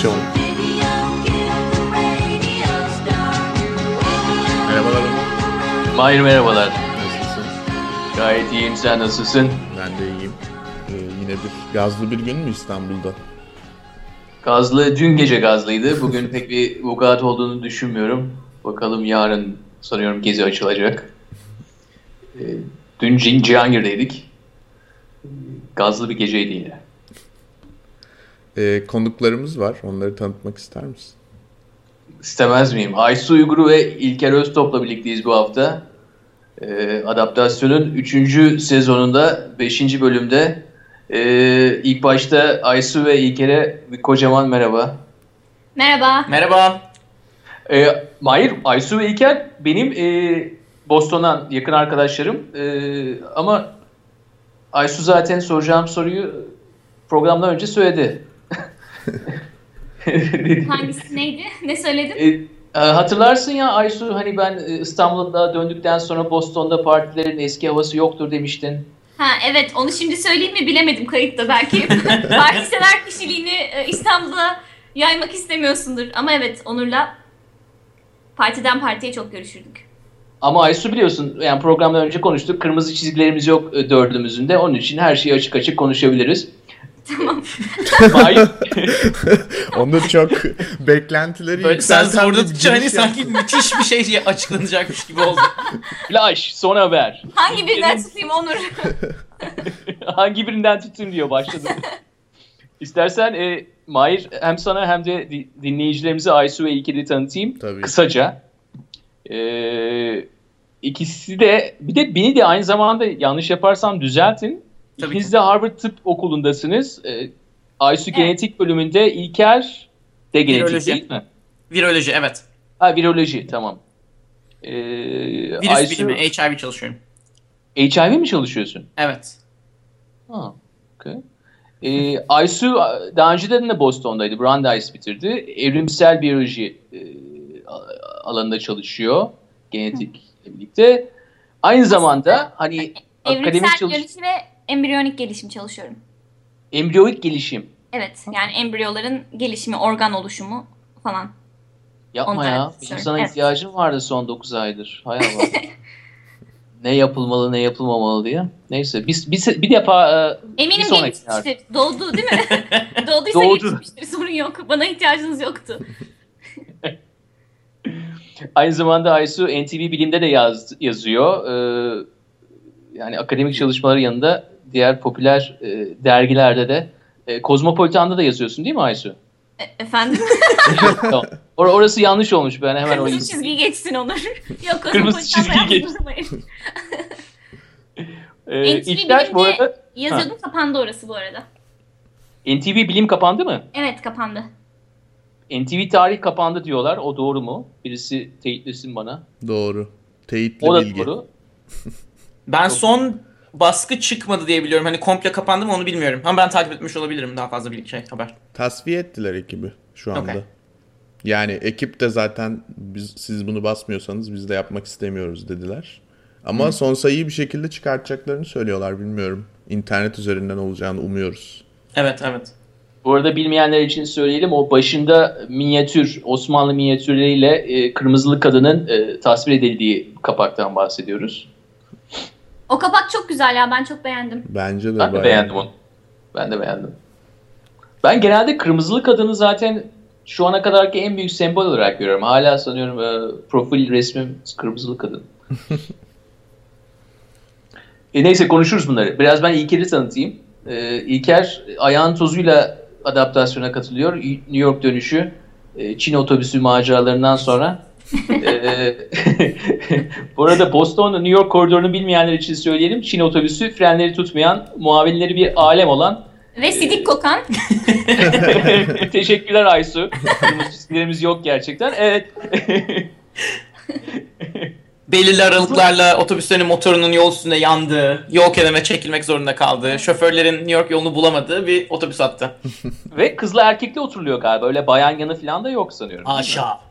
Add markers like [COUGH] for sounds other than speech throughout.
Adaptasyon Merhabalar. Mahir merhabalar. Nasılsın? Gayet iyiyim sen nasılsın? Ben de iyiyim. Ee, yine bir gazlı bir gün mü İstanbul'da? Gazlı dün gece gazlıydı. Bugün pek bir vukuat olduğunu düşünmüyorum. Bakalım yarın sanıyorum gezi açılacak. Ee, dün Cihangir'deydik. Gazlı bir geceydi yine. Ee, konuklarımız var. Onları tanıtmak ister misin? İstemez miyim? Aysu Uyguru ve İlker Öztop'la birlikteyiz bu hafta. Ee, adaptasyonun 3. sezonunda 5. bölümde ee, ilk başta Aysu ve İlker'e bir kocaman merhaba. Merhaba. Merhaba. Ee, Mahir, Aysu ve İlker benim ee, Boston'dan yakın arkadaşlarım. Ee, ama Aysu zaten soracağım soruyu programdan önce söyledi. [LAUGHS] Hangisi neydi? Ne söyledin? E, e, hatırlarsın ya Aysu hani ben e, İstanbul'da döndükten sonra Boston'da partilerin eski havası yoktur demiştin. Ha evet onu şimdi söyleyeyim mi bilemedim kayıtta belki. [LAUGHS] Partisever kişiliğini e, İstanbul'a yaymak istemiyorsundur. Ama evet Onur'la partiden partiye çok görüşürdük. Ama Aysu biliyorsun yani programdan önce konuştuk. Kırmızı çizgilerimiz yok dördümüzün de. Onun için her şeyi açık açık konuşabiliriz. Tamam. [LAUGHS] [LAUGHS] Onu çok beklentileri Böyle sen yükselten bir sordukça hani sanki müthiş bir şey açıklanacakmış gibi oldu. [LAUGHS] Flash, son haber. Hangi birinden tutayım Onur? Hangi birinden tutayım diyor başladı. İstersen e, Mahir hem sana hem de di- dinleyicilerimize Aysu ve İlker'i tanıtayım. Tabii. Kısaca. Ee, ikisi de bir de beni de aynı zamanda yanlış yaparsam düzeltin. Tabii İkiniz ki. de Harvard Tıp Okulundasınız. Ee, Aysu Evet. genetik bölümünde İlker de genetik Viroloji. değil mi? Viroloji evet. Ha viroloji tamam. Ee, Virüs Aysu, bilimi, HIV çalışıyorum. HIV mi çalışıyorsun? Evet. Ha, okay. Ee, Aysu daha önceden de Boston'daydı. Brandeis bitirdi. Evrimsel biyoloji e, alanında çalışıyor. Genetikle birlikte. Aynı zamanda hani akademik Evrimsel çalış biyoloji ve embriyonik gelişim çalışıyorum. embriyoik gelişim. Evet yani embriyoların gelişimi, organ oluşumu falan. Yapma Ondan ya. Benim sana Evet. ihtiyacım vardı son 9 aydır. Hay Allah. [LAUGHS] ne yapılmalı ne yapılmamalı diye. Neyse biz bir, bir defa e, Eminim Bir sonraki gelişmiştir. Doğdu değil mi? [LAUGHS] Doğduysa Doğdu. gelişmiştir. Sorun yok. Bana ihtiyacınız yoktu. [LAUGHS] Aynı zamanda Aysu NTV Bilim'de de yaz, yazıyor. Ee, yani akademik çalışmaları yanında diğer popüler e, dergilerde de e, Kozmopolitan'da da yazıyorsun değil mi Aysu? E- efendim? [LAUGHS] tamam. Or- orası yanlış olmuş ben hemen orayı. Kırmızı çizgiyi geçsin Onur. [LAUGHS] Yok Kırmızı çizgiyi geç. Ee, NTV İlker bu arada Yazıyordum kapandı orası bu arada. NTV Bilim kapandı mı? Evet kapandı. NTV Tarih kapandı diyorlar. O doğru mu? Birisi teyitlesin bana. Doğru. Teyitli O da bilgi. doğru. [LAUGHS] Ben son baskı çıkmadı diye biliyorum. Hani komple kapandı mı onu bilmiyorum. Ama ben takip etmiş olabilirim daha fazla bir şey haber. Tasfiye ettiler ekibi şu anda. Okey. Yani ekip de zaten biz, siz bunu basmıyorsanız biz de yapmak istemiyoruz dediler. Ama son sayıyı bir şekilde çıkartacaklarını söylüyorlar bilmiyorum. İnternet üzerinden olacağını umuyoruz. Evet evet. Bu arada bilmeyenler için söyleyelim. O başında minyatür, Osmanlı minyatürleriyle e, Kırmızılı Kadın'ın e, tasvir edildiği kapaktan bahsediyoruz. O kapak çok güzel ya ben çok beğendim. Bence de Ben de bayağı- beğendim onu. Ben de beğendim. Ben genelde Kırmızılı Kadın'ı zaten şu ana kadarki en büyük sembol olarak görüyorum. Hala sanıyorum e, profil resmim Kırmızılı Kadın. [LAUGHS] e, neyse konuşuruz bunları. Biraz ben İlker'i tanıtayım. E, İlker ayağın tozuyla adaptasyona katılıyor. New York dönüşü e, Çin otobüsü maceralarından sonra. E, [LAUGHS] bu arada Boston New York koridorunu bilmeyenler için söyleyelim. Çin otobüsü frenleri tutmayan, muavinleri bir alem olan Ve sidik kokan. [LAUGHS] [LAUGHS] Teşekkürler Aysu. Kırmızı çizgilerimiz yok gerçekten. Evet. Belirli aralıklarla otobüslerin motorunun yol üstünde yandığı, yol kenarına çekilmek zorunda kaldığı, şoförlerin New York yolunu bulamadığı bir otobüs hattı. Ve kızla erkekle oturuluyor galiba. Öyle bayan yanı falan da yok sanıyorum. Aşağı.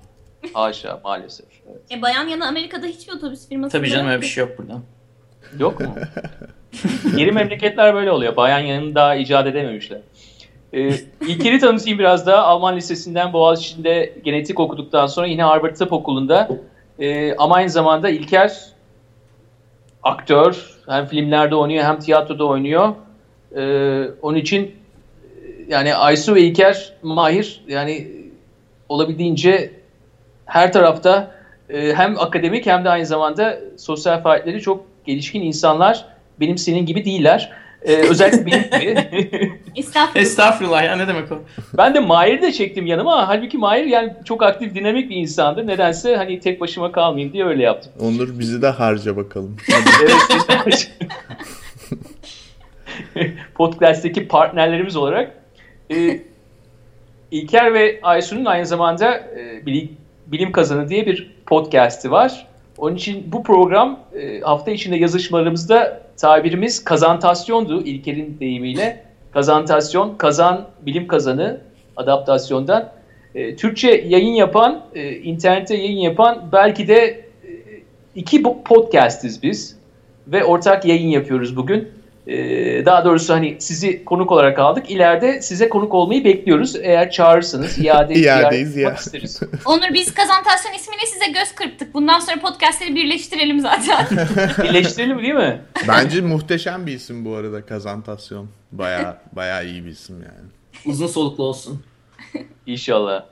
Haşa maalesef. Evet. E, bayan yana Amerika'da hiçbir otobüs firması Tabii canım öyle bir şey yok burada. Yok mu? [LAUGHS] Geri memleketler böyle oluyor. Bayan yanını daha icat edememişler. Ee, İlker'i tanıtayım biraz daha. Alman Lisesi'nden Boğaziçi'nde genetik okuduktan sonra yine Harvard Tıp Okulu'nda ee, ama aynı zamanda İlker aktör. Hem filmlerde oynuyor hem tiyatroda oynuyor. Ee, onun için e, yani Aysu ve İlker Mahir yani olabildiğince her tarafta e, hem akademik hem de aynı zamanda sosyal faaliyetleri çok gelişkin insanlar. Benim senin gibi değiller. Ee, özellikle benim gibi. [LAUGHS] Estağfurullah. Estağfurullah ya ne demek o? ben de Mahir'i de çektim yanıma. Halbuki Mahir yani çok aktif, dinamik bir insandır. Nedense hani tek başıma kalmayayım diye öyle yaptım. Onur bizi de harca bakalım. [LAUGHS] Evet. [LAUGHS] Podcast'teki partnerlerimiz olarak e, İlker ve Aysun'un aynı zamanda e, bilim, bilim Kazanı diye bir podcast'i var. Onun için bu program e, hafta içinde yazışmalarımızda tabirimiz kazantasyondu İlker'in deyimiyle. Kazantasyon, kazan, bilim kazanı adaptasyondan. E, Türkçe yayın yapan, e, internette yayın yapan belki de e, iki podcastiz biz ve ortak yayın yapıyoruz bugün. Ee, daha doğrusu hani sizi konuk olarak aldık. İleride size konuk olmayı bekliyoruz. Eğer çağırırsanız [LAUGHS] iade İadeyiz ya. isteriz. [LAUGHS] Onur biz Kazantasyon ismiyle size göz kırptık. Bundan sonra podcastleri birleştirelim zaten. [LAUGHS] Birleştirelim değil mi? Bence muhteşem bir isim bu arada Kazantasyon. Baya baya iyi bir isim yani. Uzun soluklu olsun. İnşallah.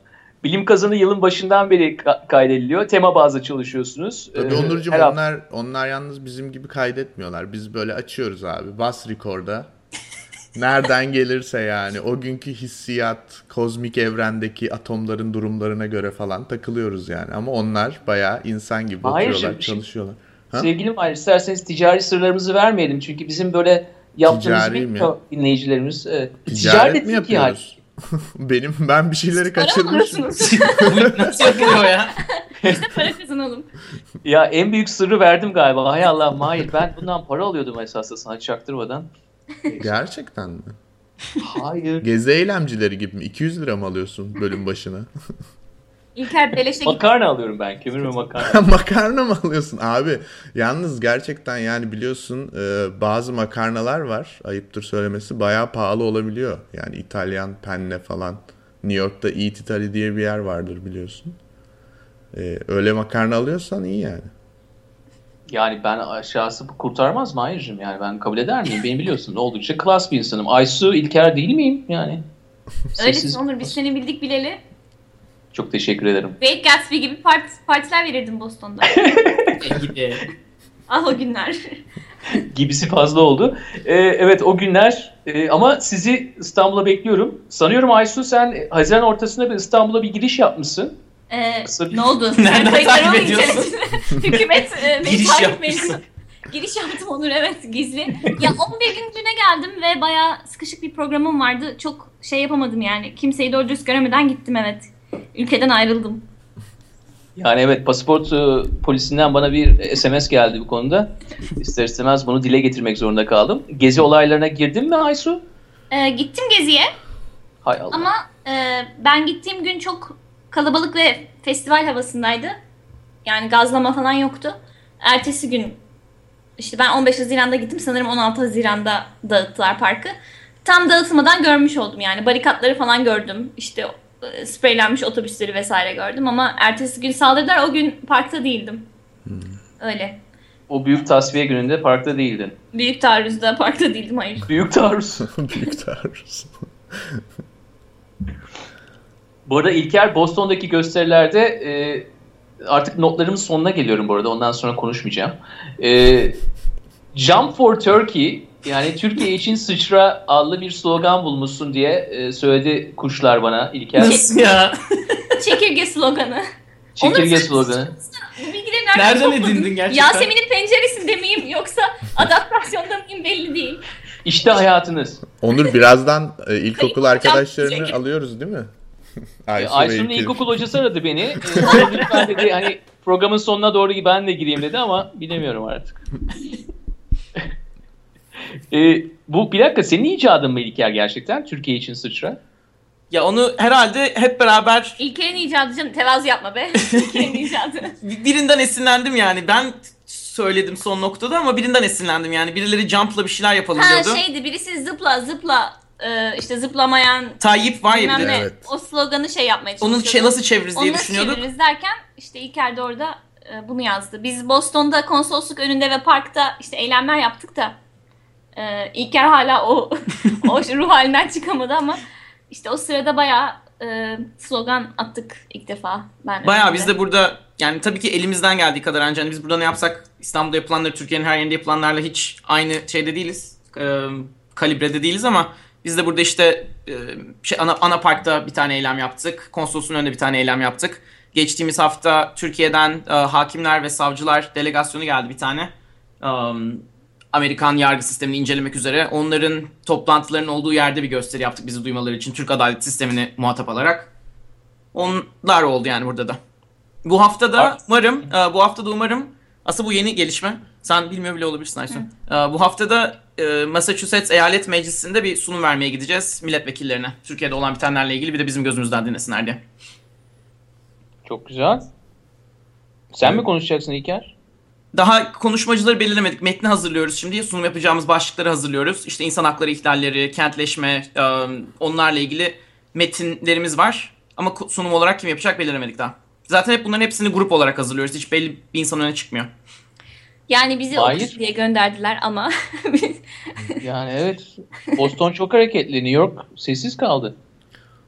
Bilim kazanı yılın başından beri ka- kaydediliyor. Tema bazlı çalışıyorsunuz. Tabii Ee, Onurcuğum her hafta- onlar onlar yalnız bizim gibi kaydetmiyorlar. Biz böyle açıyoruz abi. Bas record'a. [LAUGHS] Nereden gelirse yani o günkü hissiyat, kozmik evrendeki atomların durumlarına göre falan takılıyoruz yani. Ama onlar bayağı insan gibi Hayır, oturuyorlar, şimdi- çalışıyorlar. Ha? Sevgili Mahir isterseniz ticari sırlarımızı vermeyelim. Çünkü bizim böyle yaptığımızı Ticari mi? bilmiyor dinleyicilerimiz. Evet. Ticaret mi yapıyoruz? [LAUGHS] Benim ben bir şeyleri Para kaçırmışım. [LAUGHS] nasıl yapılıyor ya? işte para kazanalım. Ya en büyük sırrı verdim galiba. Hay Allah Mahir ben bundan para alıyordum esasında sana çaktırmadan. Gerçekten mi? Hayır. Gezi eylemcileri gibi mi? 200 lira mı alıyorsun bölüm başına? [LAUGHS] İlker beleşe git. Makarna alıyorum ben. Kömür ve makarna. [LAUGHS] Makarna mı alıyorsun abi? Yalnız gerçekten yani biliyorsun e, bazı makarnalar var. Ayıptır söylemesi bayağı pahalı olabiliyor. Yani İtalyan penne falan. New York'ta Eat Italy diye bir yer vardır biliyorsun. E, öyle makarna alıyorsan iyi yani. Yani ben aşağısı bu kurtarmaz mı Hayır'cığım? Yani ben kabul eder miyim? Beni biliyorsun oldukça klas bir insanım. Aysu İlker değil miyim? Yani. Öylesin Sessiz- Onur biz seni bildik bileli. Çok teşekkür ederim. Great Gatsby gibi part, partiler verirdin Boston'da. [LAUGHS] Gibi. ah o günler. [LAUGHS] Gibisi fazla oldu. Ee, evet o günler Ee, ama sizi İstanbul'a bekliyorum. Sanıyorum Aysu sen Haziran ortasında bir İstanbul'a bir giriş yapmışsın. Ee, Kısa bir- ne oldu? [LAUGHS] Nereden takip ediyorsun? inceledin? Hükümet e, Giriş takip yapmışsın. Giriş yaptım Onur evet gizli. Ya 11 günlüğüne geldim ve bayağı sıkışık bir programım vardı. Çok şey yapamadım yani. Kimseyi doğru dürüst göremeden gittim evet. Ülkeden ayrıldım. Yani evet pasaport e, polisinden bana bir SMS geldi bu konuda. İster istemez bunu dile getirmek zorunda kaldım. Gezi olaylarına girdin mi Aysu? Ee, gittim geziye Hay Allah. ama e, ben gittiğim gün çok kalabalık ve festival havasındaydı. Yani gazlama falan yoktu. Ertesi gün işte ben 15 Haziran'da gittim sanırım 16 Haziran'da dağıttılar parkı. Tam dağıtılmadan görmüş oldum yani barikatları falan gördüm. İşte spreylenmiş otobüsleri vesaire gördüm ama ertesi gün saldırdılar o gün parkta değildim. Öyle. O büyük tasfiye gününde parkta değildin. Büyük taarruzda parkta değildim hayır. Büyük taarruz. [LAUGHS] Büyük taarruz. Bu arada İlker Boston'daki gösterilerde e, artık notlarımın sonuna geliyorum bu arada. Ondan sonra konuşmayacağım. E, Jump for Turkey yani Türkiye için sıçra adlı bir slogan bulmuşsun diye e, söyledi kuşlar bana İlker. Nasıl ya? [LAUGHS] Çekirge sloganı. Çekirge sloganı. Bu bilgileri nereden, Nereden topladın? edindin gerçekten? Yasemin'in penceresinde miyim yoksa adaptasyonda mıyım belli değil. İşte hayatınız. Onur birazdan e, ilkokul arkadaşlarını alıyoruz değil mi? E, Aysun'un İlker. ilkokul hocası aradı beni. E, [LAUGHS] lütfen dedi hani programın sonuna doğru ben de gireyim dedi ama bilemiyorum artık. E, bu bir dakika senin icadın mı İlker gerçekten Türkiye için sıçra? Ya onu herhalde hep beraber İlker'in icadı canım tevazu yapma be. [LAUGHS] İlker'in icadı. birinden esinlendim yani. Ben söyledim son noktada ama birinden esinlendim yani. Birileri jump'la bir şeyler yapalım ha diyordu. şeydi birisi zıpla zıpla e, işte zıplamayan Tayyip var ya bir de. Evet. o sloganı şey yapmaya Onu çalışıyorduk. şey, nasıl çeviririz diye Onu düşünüyorduk. çeviririz derken işte İlker de orada e, bunu yazdı. Biz Boston'da konsolosluk önünde ve parkta işte eylemler yaptık da e, İlker hala o [LAUGHS] o ruh halinden çıkamadı ama işte o sırada bayağı e, slogan attık ilk defa. Ben Bayağı önümde. biz de burada yani tabii ki elimizden geldiği kadar ancak hani biz burada ne yapsak İstanbul'da yapılanları Türkiye'nin her yerinde yapılanlarla hiç aynı şeyde değiliz. E, kalibrede değiliz ama biz de burada işte e, şey ana, ana parkta bir tane eylem yaptık. Konsolosluğun önünde bir tane eylem yaptık. Geçtiğimiz hafta Türkiye'den e, hakimler ve savcılar delegasyonu geldi bir tane. Um, Amerikan yargı sistemini incelemek üzere. Onların toplantılarının olduğu yerde bir gösteri yaptık bizi duymaları için. Türk adalet sistemini muhatap alarak. Onlar oldu yani burada da. Bu hafta da umarım, e, bu hafta da umarım, aslında bu yeni gelişme. Sen bilmiyor bile olabilirsin Aysun. E, Bu hafta da e, Massachusetts Eyalet Meclisi'nde bir sunum vermeye gideceğiz milletvekillerine. Türkiye'de olan bitenlerle ilgili bir de bizim gözümüzden dinlesinler diye. Çok güzel. Sen mi konuşacaksın İlker? Daha konuşmacıları belirlemedik. Metni hazırlıyoruz şimdi. Sunum yapacağımız başlıkları hazırlıyoruz. İşte insan hakları ihlalleri, kentleşme, e, onlarla ilgili metinlerimiz var. Ama sunum olarak kim yapacak belirlemedik daha. Zaten hep bunların hepsini grup olarak hazırlıyoruz. Hiç belli bir insan öne çıkmıyor. Yani bizi Hayır. Diye gönderdiler ama [LAUGHS] biz- Yani evet. Boston çok hareketli. New York sessiz kaldı.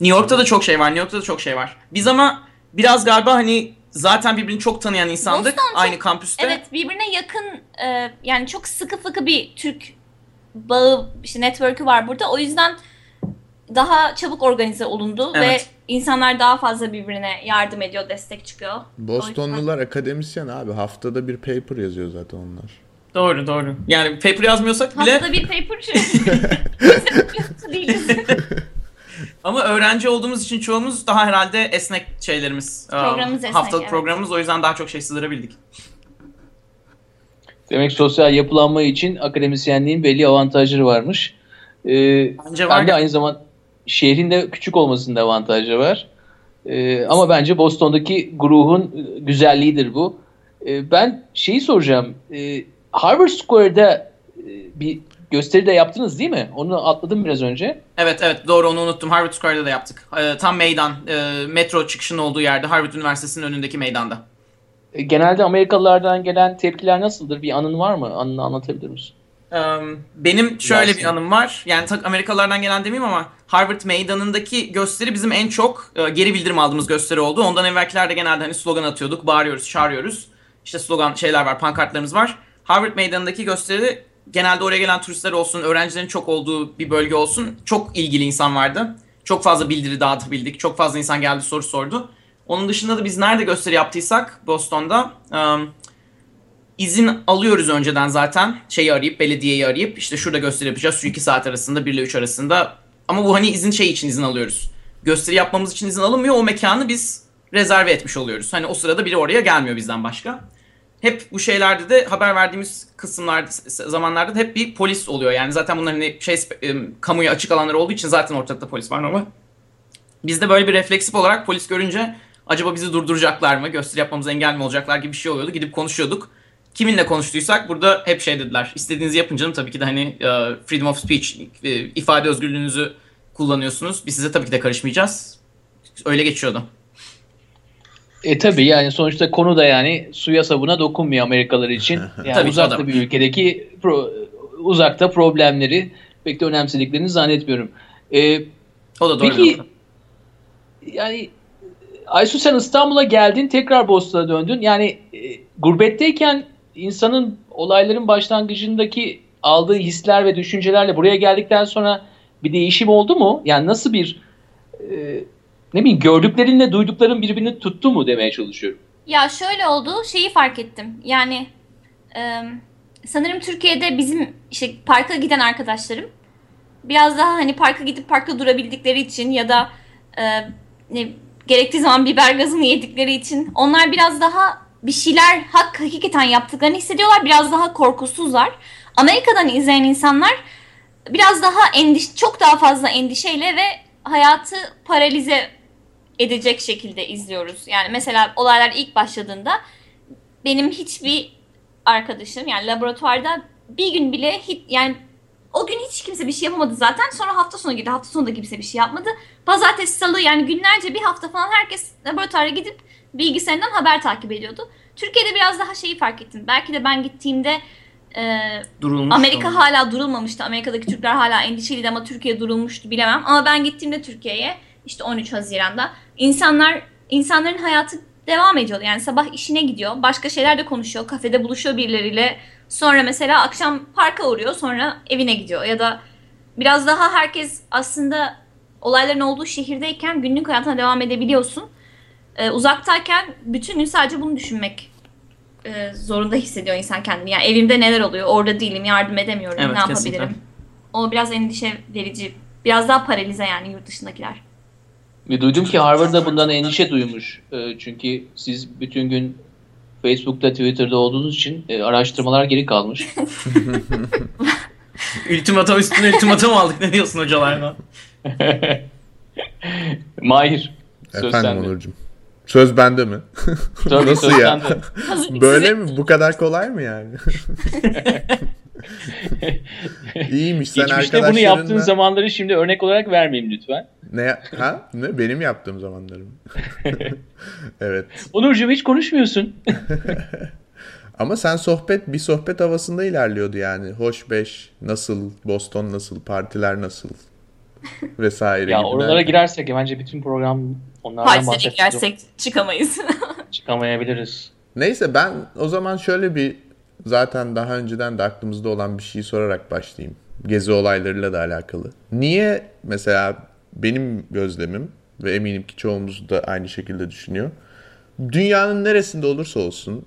New York'ta da çok şey var. New York'ta da çok şey var. Biz ama biraz galiba hani zaten birbirini çok tanıyan insandık. Boston çok- Aynı kampüste. evet birbirine yakın e, yani çok sıkı fıkı bir Türk bağı işte network'ü var burada. O yüzden daha çabuk organize olundu Evet. ve insanlar daha fazla birbirine yardım ediyor, destek çıkıyor. Bostonlular akademisyen abi. Haftada bir paper yazıyor zaten onlar. Doğru doğru. Yani paper yazmıyorsak bile Haftada bir paper [LAUGHS] değiliz. [LAUGHS] ama öğrenci olduğumuz için çoğumuz daha herhalde esnek şeylerimiz. Programımız Ee, esnek, Haftalık evet. programımız o yüzden daha çok şey sığdırabildik. Demek sosyal yapılanma için akademisyenliğin belli avantajları varmış. Ee, Bence var ben de aynı zaman şehrin de küçük olmasının da avantajı var. Ee, ama bence Boston'daki grubun e, güzelliğidir bu. Ee, ben şeyi soracağım. Ee, Harvard Square'da e, bir gösteri de yaptınız değil mi? Onu atladım biraz önce. Evet evet doğru onu unuttum. Harvard Square'da da yaptık. Ee, tam meydan, e, metro çıkışının olduğu yerde Harvard Üniversitesi'nin önündeki meydanda. Ee, genelde Amerikalılardan gelen tepkiler nasıldır? Bir anın var mı? Anını anlatabilir misin? Benim şöyle bir anım var. Yani Amerikalılardan gelen demeyeyim ama Harvard meydanındaki gösteri bizim en çok e, geri bildirim aldığımız gösteri oldu. Ondan evvelkilerde genelde hani slogan atıyorduk, bağırıyoruz, çağırıyoruz. İşte slogan şeyler var, pankartlarımız var. Harvard meydanındaki gösteri genelde oraya gelen turistler olsun, öğrencilerin çok olduğu bir bölge olsun. Çok ilgili insan vardı. Çok fazla bildiri dağıtabildik. Çok fazla insan geldi soru sordu. Onun dışında da biz nerede gösteri yaptıysak Boston'da um, izin alıyoruz önceden zaten. Şeyi arayıp, belediyeyi arayıp işte şurada gösteri yapacağız şu 2 saat arasında 1 ile 3 arasında. Ama bu hani izin şey için izin alıyoruz. Gösteri yapmamız için izin alınmıyor. O mekanı biz rezerve etmiş oluyoruz. Hani o sırada biri oraya gelmiyor bizden başka. Hep bu şeylerde de haber verdiğimiz kısımlarda zamanlarda da hep bir polis oluyor. Yani zaten bunların hani şey kamuya açık alanlar olduğu için zaten ortalıkta polis var normal. Biz de böyle bir refleksif olarak polis görünce acaba bizi durduracaklar mı? Gösteri yapmamıza engel mi olacaklar gibi bir şey oluyordu. Gidip konuşuyorduk. Kiminle konuştuysak burada hep şey dediler. İstediğinizi yapın canım tabii ki de hani e, freedom of speech, e, ifade özgürlüğünüzü kullanıyorsunuz. Biz size tabii ki de karışmayacağız. Öyle geçiyordu. E tabi yani sonuçta konu da yani suya sabuna dokunmuyor Amerikalılar için. [LAUGHS] Yani Tabii uzakta adam. bir ülkedeki pro- uzakta problemleri pek de önemsediklerini zannetmiyorum. E, O da doğru. Peki- nokta. yani Aysu sen İstanbul'a geldin tekrar Boston'a döndün. Yani e, gurbetteyken insanın olayların başlangıcındaki aldığı hisler ve düşüncelerle buraya geldikten sonra bir değişim oldu mu? Yani nasıl bir e, ne bileyim gördüklerinle duydukların birbirini tuttu mu demeye çalışıyorum. Ya şöyle oldu, şeyi fark ettim. Yani e, sanırım Türkiye'de bizim işte parka giden arkadaşlarım biraz daha hani parka gidip parkta durabildikleri için ya da e, ne gerektiği zaman biber gazını yedikleri için onlar biraz daha bir şeyler hak hakikaten yaptıklarını hissediyorlar. Biraz daha korkusuzlar. Amerika'dan izleyen insanlar biraz daha endiş çok daha fazla endişeyle ve hayatı paralize edecek şekilde izliyoruz. Yani mesela olaylar ilk başladığında benim hiçbir arkadaşım yani laboratuvarda bir gün bile hiç, yani O gün hiç kimse bir şey yapamadı zaten. Sonra hafta sonu girdi. Hafta sonu da kimse bir şey yapmadı. Pazartesi, salı yani günlerce bir hafta falan herkes laboratuvara gidip bilgisayarından haber takip ediyordu. Türkiye'de biraz daha şeyi fark ettim. Belki de ben gittiğimde e, Durulmuş. Amerika hala durulmamıştı. Amerika'daki Türkler hala endişeliydi ama Türkiye durulmuştu bilemem. Ama ben gittiğimde Türkiye'ye işte 13 Haziran'da insanlar insanların hayatı devam ediyordu. Yani sabah işine gidiyor. Başka şeyler de konuşuyor. Kafede buluşuyor birileriyle. Sonra mesela akşam parka uğruyor. Sonra evine gidiyor. Ya da biraz daha herkes aslında olayların olduğu şehirdeyken günlük hayatına devam edebiliyorsun. Ee, uzaktayken bütün gün sadece bunu düşünmek e, zorunda hissediyor insan kendini. Yani evimde neler oluyor? Orada değilim, yardım edemiyorum. Evet, ne kesinlikle. yapabilirim? O biraz endişe verici. Biraz daha paralize yani yurt dışındakiler. Ve duydum ki Harvard da bundan endişe duymuş. Ee, çünkü siz bütün gün Facebook'ta, Twitter'da olduğunuz için e, araştırmalar geri kalmış. [LAUGHS] Ultimata üstüne ultimatum aldık. Ne diyorsun hocalardan? [LAUGHS] Mahir. Söz Efendim sende. Onurcuğum. Söz bende mi? Tabii [LAUGHS] Nasıl söz ya? Böyle mi? Bu kadar kolay mı yani? [LAUGHS] İyiymiş sen Geçmişte bunu yaptığın arkadaşlarınla... zamanları şimdi örnek olarak vermeyeyim lütfen. Ne ha? Ne? Benim yaptığım zamanlarım. [LAUGHS] evet. Onurcuğum hiç konuşmuyorsun. [LAUGHS] Ama sen sohbet bir sohbet havasında ilerliyordu yani. Hoş beş, nasıl, Boston nasıl, partiler nasıl vesaire. ya gibi oralara derken. girersek bence bütün program onlardan Paris'e bahsedeceğiz. girersek çıkamayız. Çıkamayabiliriz. Neyse ben o zaman şöyle bir zaten daha önceden de aklımızda olan bir şeyi sorarak başlayayım. Gezi olaylarıyla da alakalı. Niye mesela benim gözlemim ve eminim ki çoğumuz da aynı şekilde düşünüyor. Dünyanın neresinde olursa olsun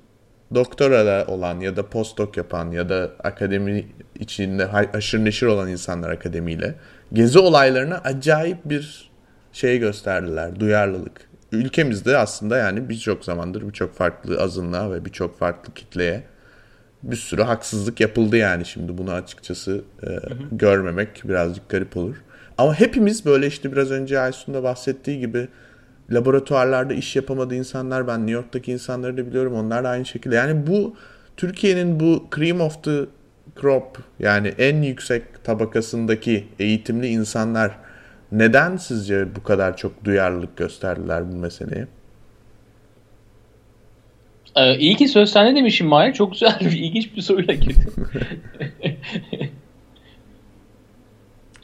doktora olan ya da postdoc yapan ya da akademi içinde aşırı neşir olan insanlar akademiyle gezi olaylarına acayip bir şey gösterdiler, duyarlılık. Ülkemizde aslında yani birçok zamandır birçok farklı azınlığa ve birçok farklı kitleye bir sürü haksızlık yapıldı yani şimdi bunu açıkçası e, görmemek birazcık garip olur. Ama hepimiz böyle işte biraz önce Aysun'un da bahsettiği gibi laboratuvarlarda iş yapamadı insanlar ben New York'taki insanları da biliyorum onlar da aynı şekilde. Yani bu Türkiye'nin bu cream of the crop yani en yüksek tabakasındaki eğitimli insanlar neden sizce bu kadar çok duyarlılık gösterdiler bu meseleye? Ee, iyi ki söz sende demişim Mahir. Çok güzel bir [LAUGHS] ilginç bir soruyla girdin. [LAUGHS]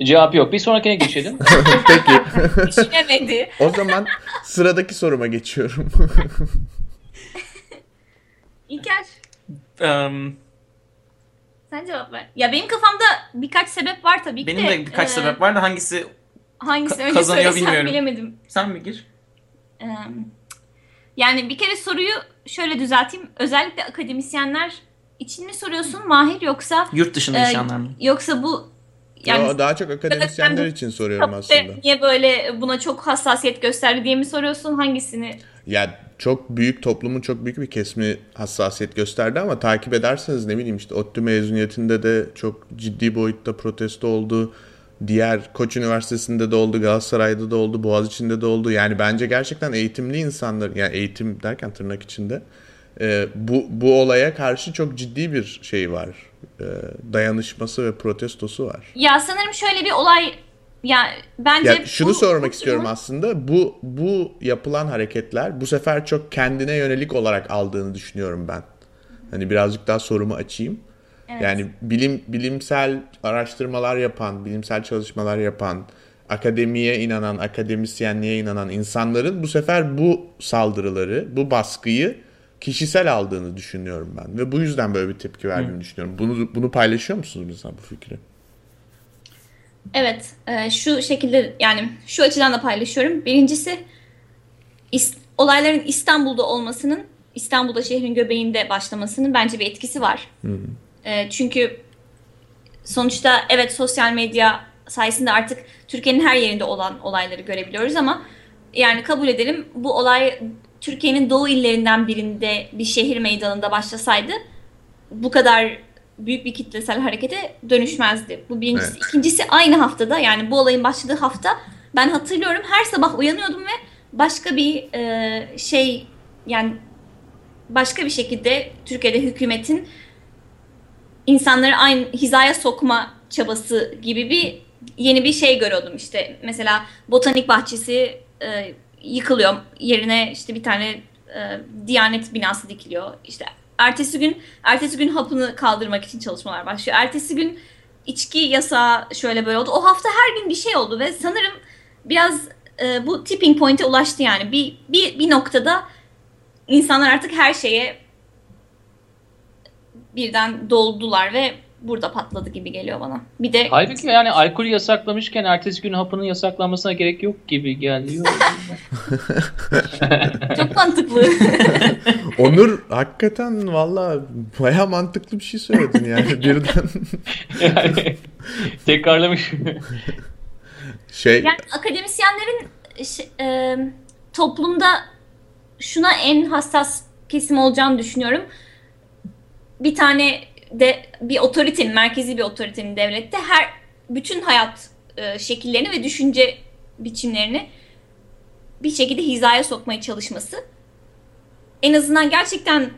Cevap yok. Bir sonrakine geçelim. [LAUGHS] Peki Düşünemedi. o zaman sıradaki soruma geçiyorum. İlker Eee, sen cevap ver. Ya benim kafamda birkaç sebep var tabii ki benim de birkaç e, sebep var da hangisi Hangisi önce kazanıyor bilmiyorum. bilemedim. sen mi gir? Ee, Yani bir kere soruyu şöyle düzelteyim. Özellikle akademisyenler için mi soruyorsun Mahir yoksa Yurt dışında e, yaşayanlar mı? yoksa bu yani Yo, daha çok akademisyenler Ben- için soruyorum aslında. niye böyle buna çok hassasiyet gösterdi diye mi soruyorsun? Hangisini? Ya çok büyük toplumun çok büyük bir kesimi hassasiyet gösterdi ama takip ederseniz ne bileyim işte ODTÜ mezuniyetinde de çok ciddi boyutta protesto oldu. Diğer Koç Üniversitesi'nde de oldu, Galatasaray'da da oldu, Boğaziçi'nde de oldu. Yani bence gerçekten eğitimli insanlar, yani eğitim derken tırnak içinde e, bu, bu olaya karşı çok ciddi bir şey var. E, dayanışması ve protestosu var. Ya sanırım şöyle bir olay ya bence Ya şunu bu- sormak bu istiyorum durumun- aslında. Bu bu yapılan hareketler bu sefer çok kendine yönelik olarak aldığını düşünüyorum ben. Hani birazcık daha sorumu açayım. Evet. Yani bilim bilimsel araştırmalar yapan, bilimsel çalışmalar yapan, akademiye inanan, akademisyenliğe inanan insanların bu sefer bu saldırıları, bu baskıyı kişisel aldığını düşünüyorum ben ve bu yüzden böyle bir tepki verdiğini düşünüyorum. Bunu bunu paylaşıyor musunuz mesela bu fikri? Evet, e, şu şekilde yani şu açıdan da paylaşıyorum. Birincisi is- olayların İstanbul'da olmasının, İstanbul'da şehrin göbeğinde başlamasının bence bir etkisi var. E, çünkü sonuçta evet sosyal medya sayesinde artık Türkiye'nin her yerinde olan olayları görebiliyoruz ama yani kabul edelim bu olay Türkiye'nin doğu illerinden birinde bir şehir meydanında başlasaydı bu kadar büyük bir kitlesel harekete dönüşmezdi. Bu birincisi. Evet. İkincisi aynı haftada yani bu olayın başladığı hafta ben hatırlıyorum her sabah uyanıyordum ve başka bir e, şey yani başka bir şekilde Türkiye'de hükümetin insanları aynı hizaya sokma çabası gibi bir yeni bir şey görüyordum işte. Mesela botanik bahçesi e, yıkılıyor. Yerine işte bir tane e, Diyanet binası dikiliyor. İşte ertesi gün ertesi gün hapını kaldırmak için çalışmalar başlıyor. Ertesi gün içki yasağı şöyle böyle oldu. O hafta her gün bir şey oldu ve sanırım biraz e, bu tipping point'e ulaştı yani. Bir, bir, bir noktada insanlar artık her şeye birden doldular ve burada patladı gibi geliyor bana. Bir de Halbuki yani alkolü yasaklamışken ertesi gün hapının yasaklanmasına gerek yok gibi geliyor. [LAUGHS] çok mantıklı. [LAUGHS] Onur hakikaten valla baya mantıklı bir şey söyledin yani [LAUGHS] birden yani tekrarlamış. şey Yani akademisyenlerin ş- e, toplumda şuna en hassas kesim olacağını düşünüyorum. Bir tane de bir otoritenin, merkezi bir otoritenin devlette her bütün hayat e, şekillerini ve düşünce biçimlerini bir şekilde hizaya sokmaya çalışması. En azından gerçekten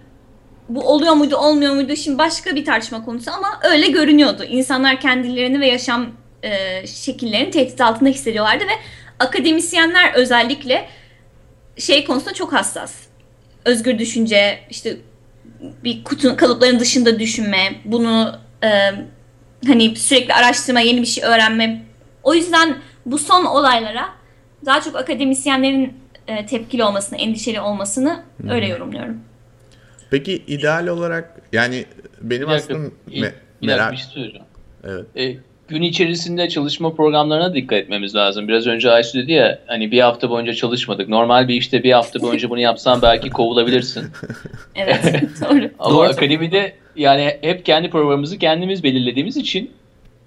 bu oluyor muydu, olmuyor muydu şimdi başka bir tartışma konusu ama öyle görünüyordu. İnsanlar kendilerini ve yaşam e, şekillerini tehdit altında hissediyorlardı ve akademisyenler özellikle şey konusunda çok hassas. Özgür düşünce, işte bir kutu kalıpların dışında düşünme, bunu e, hani sürekli araştırma, yeni bir şey öğrenme. O yüzden bu son olaylara daha çok akademisyenlerin e, tepkili olmasını, endişeli olmasını öyle yorumluyorum. peki ideal olarak yani benim Bir dakika, aslında bir, me- bir dakika merak bir şey söyleyeceğim. evet E, gün içerisinde çalışma programlarına dikkat etmemiz lazım. Biraz önce Aysu dedi ya hani bir hafta boyunca çalışmadık. Normal bir işte bir hafta boyunca bunu yapsan belki kovulabilirsin. [LAUGHS] Evet, [LAUGHS] doğru. Ama Doğru. akademide yani hep kendi programımızı kendimiz belirlediğimiz için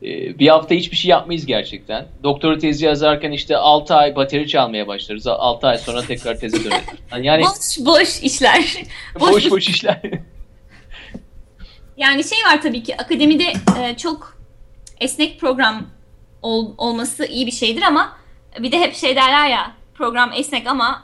e, bir hafta hiçbir şey yapmayız gerçekten. Doktora tezi yazarken işte 6 ay bateri çalmaya başlarız. 6 ay sonra tekrar teze döneriz. Yani Boş boş işler. [LAUGHS] boş boş işler. Yani şey var tabii ki akademide e, çok esnek program ol- olması iyi bir şeydir ama bir de hep şey derler ya program esnek ama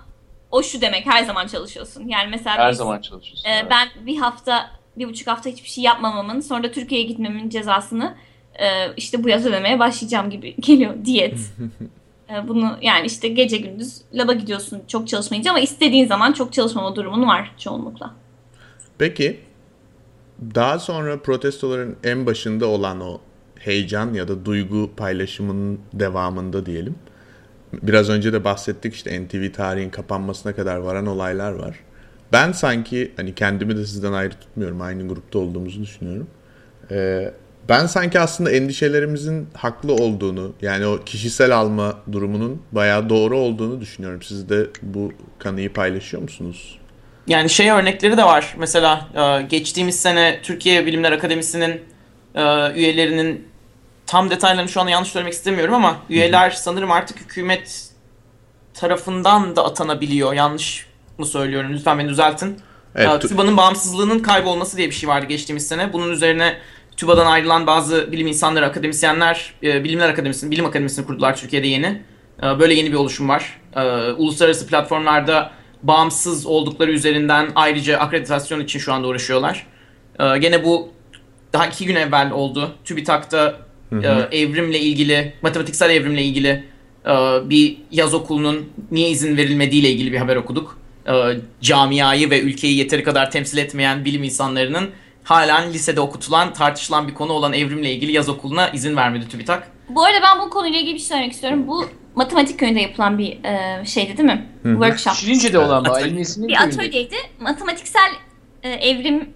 o şu demek her zaman çalışıyorsun. Yani mesela Her biz- zaman çalışıyorsun. e, evet. ben bir hafta bir buçuk hafta hiçbir şey yapmamamın sonra da Türkiye'ye gitmemin cezasını e, işte bu yaz ödemeye başlayacağım gibi [LAUGHS] geliyor diyet. [LAUGHS] E, bunu yani işte gece gündüz laba gidiyorsun çok çalışmayınca ama istediğin zaman çok çalışmama durumun var çoğunlukla. Peki daha sonra protestoların en başında olan o heyecan ya da duygu paylaşımının devamında diyelim. Biraz önce de bahsettik işte NTV tarihin kapanmasına kadar varan olaylar var. Ben sanki hani kendimi de sizden ayrı tutmuyorum. Aynı grupta olduğumuzu düşünüyorum. Ee, ben sanki aslında endişelerimizin haklı olduğunu yani o kişisel alma durumunun bayağı doğru olduğunu düşünüyorum. Siz de bu kanıyı paylaşıyor musunuz? Yani şey örnekleri de var. Mesela e, geçtiğimiz sene Türkiye Bilimler Akademisi'nin e, üyelerinin tam detaylarını şu anda yanlış söylemek istemiyorum ama üyeler sanırım artık hükümet tarafından da atanabiliyor. Yanlış mı söylüyorum? Lütfen beni düzeltin. Evet, E, TÜBA'nın bağımsızlığının kaybolması diye bir şey vardı geçtiğimiz sene. Bunun üzerine TÜBA'dan ayrılan bazı bilim insanları, akademisyenler, e, Bilimler Akademisi'ni, Bilim Akademisi'ni kurdular Türkiye'de yeni. E, böyle yeni bir oluşum var. E, uluslararası platformlarda bağımsız oldukları üzerinden ayrıca akreditasyon için şu anda uğraşıyorlar. E, gene bu daha iki gün evvel oldu. TÜBİTAK'ta e, evrimle ilgili, matematiksel evrimle ilgili e, bir yaz okulunun niye izin verilmediği ile ilgili bir haber okuduk. E, camiayı ve ülkeyi yeteri kadar temsil etmeyen bilim insanlarının halen lisede okutulan, tartışılan bir konu olan evrimle ilgili yaz okuluna izin vermedi TÜBİTAK. Bu arada ben bu konuyla ilgili bir şey söylemek istiyorum. Bu matematik köyünde yapılan bir e, şeydi değil mi? Workshop. Şirince'de olan Bir atölyeydi. Matematiksel e, evrim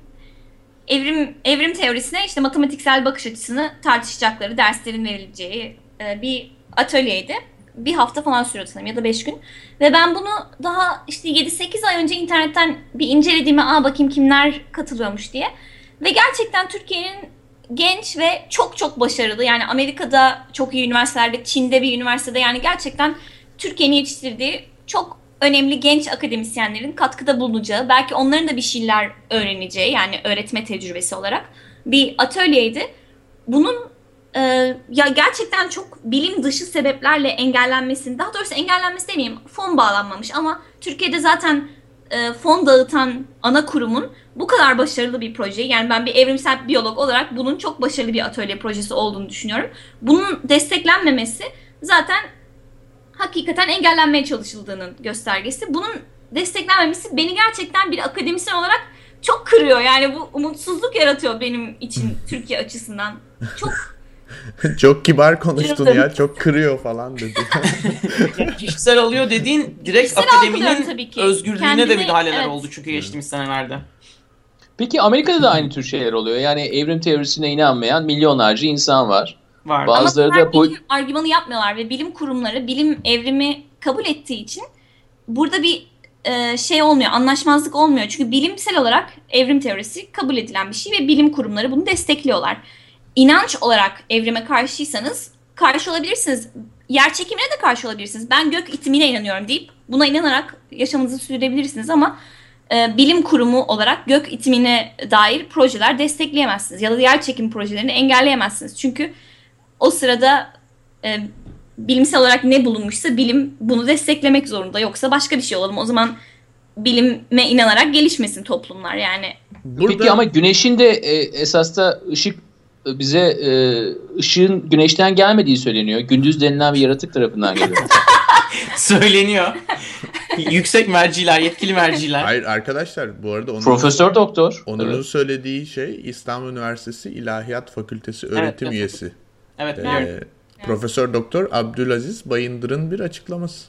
evrim evrim teorisine işte matematiksel bakış açısını tartışacakları, derslerin verileceği e, bir atölyeydi. Bir hafta falan sürüyordu sanırım ya da 5 gün. Ve ben bunu daha işte 7-8 ay önce internetten bir incelediğime aa bakayım kimler katılıyormuş diye. Ve gerçekten Türkiye'nin genç ve çok çok başarılı yani Amerika'da çok iyi üniversitelerde, Çin'de bir üniversitede yani gerçekten Türkiye'nin yetiştirdiği çok önemli genç akademisyenlerin katkıda bulunacağı, belki onların da bir şeyler öğreneceği yani öğretme tecrübesi olarak bir atölyeydi. Bunun e, ya gerçekten çok bilim dışı sebeplerle engellenmesini, daha doğrusu engellenmesi demeyeyim, fon bağlanmamış ama Türkiye'de zaten e, fon dağıtan ana kurumun bu kadar başarılı bir projeyi yani ben bir evrimsel biyolog olarak bunun çok başarılı bir atölye projesi olduğunu düşünüyorum. Bunun desteklenmemesi zaten hakikaten engellenmeye çalışıldığının göstergesi. Bunun desteklenmemesi beni gerçekten bir akademisyen olarak çok kırıyor. Yani bu umutsuzluk yaratıyor benim için [LAUGHS] Türkiye açısından. Çok [LAUGHS] Çok kibar konuştun ya. Çok kırıyor falan dedi. [LAUGHS] Kişisel alıyor dediğin direkt Kişisel akademinin tabii ki. özgürlüğüne de Kendine- müdahaleler evet. oldu çünkü geçtiğimiz senelerde. Peki Amerika'da da aynı tür şeyler oluyor. Yani evrim teorisine inanmayan milyonlarca insan var. Var. Bazı- Ama Bazıları bunlar da bu- bilim argümanı yapmıyorlar ve bilim kurumları bilim evrimi kabul ettiği için burada bir e, şey olmuyor, anlaşmazlık olmuyor. Çünkü bilimsel olarak evrim teorisi kabul edilen bir şey ve bilim kurumları bunu destekliyorlar. İnanç olarak evrime karşıysanız karşı olabilirsiniz. Yer çekimine de karşı olabilirsiniz. Ben gök itimine inanıyorum deyip buna inanarak yaşamınızı sürdürebilirsiniz ama e, bilim kurumu olarak gök itimine dair projeler destekleyemezsiniz. Ya da yer çekim projelerini engelleyemezsiniz. Çünkü o sırada e, bilimsel olarak ne bulunmuşsa bilim bunu desteklemek zorunda. Yoksa başka bir şey olalım. O zaman bilime inanarak gelişmesin toplumlar. Yani Burada Peki ama güneşin de e, esas da ışık bize e, ışığın güneşten gelmediği söyleniyor. Gündüz denilen bir yaratık tarafından geliyor. [LAUGHS] Söyleniyor. Yüksek merciler, yetkili merciler. Hayır arkadaşlar bu arada onun, Profesör doktor. Onur'un Evet. söylediği şey İstanbul Üniversitesi İlahiyat Fakültesi öğretim evet. üyesi. Evet Ee, biliyorum. Profesör Doktor Abdülaziz Bayındır'ın bir açıklaması.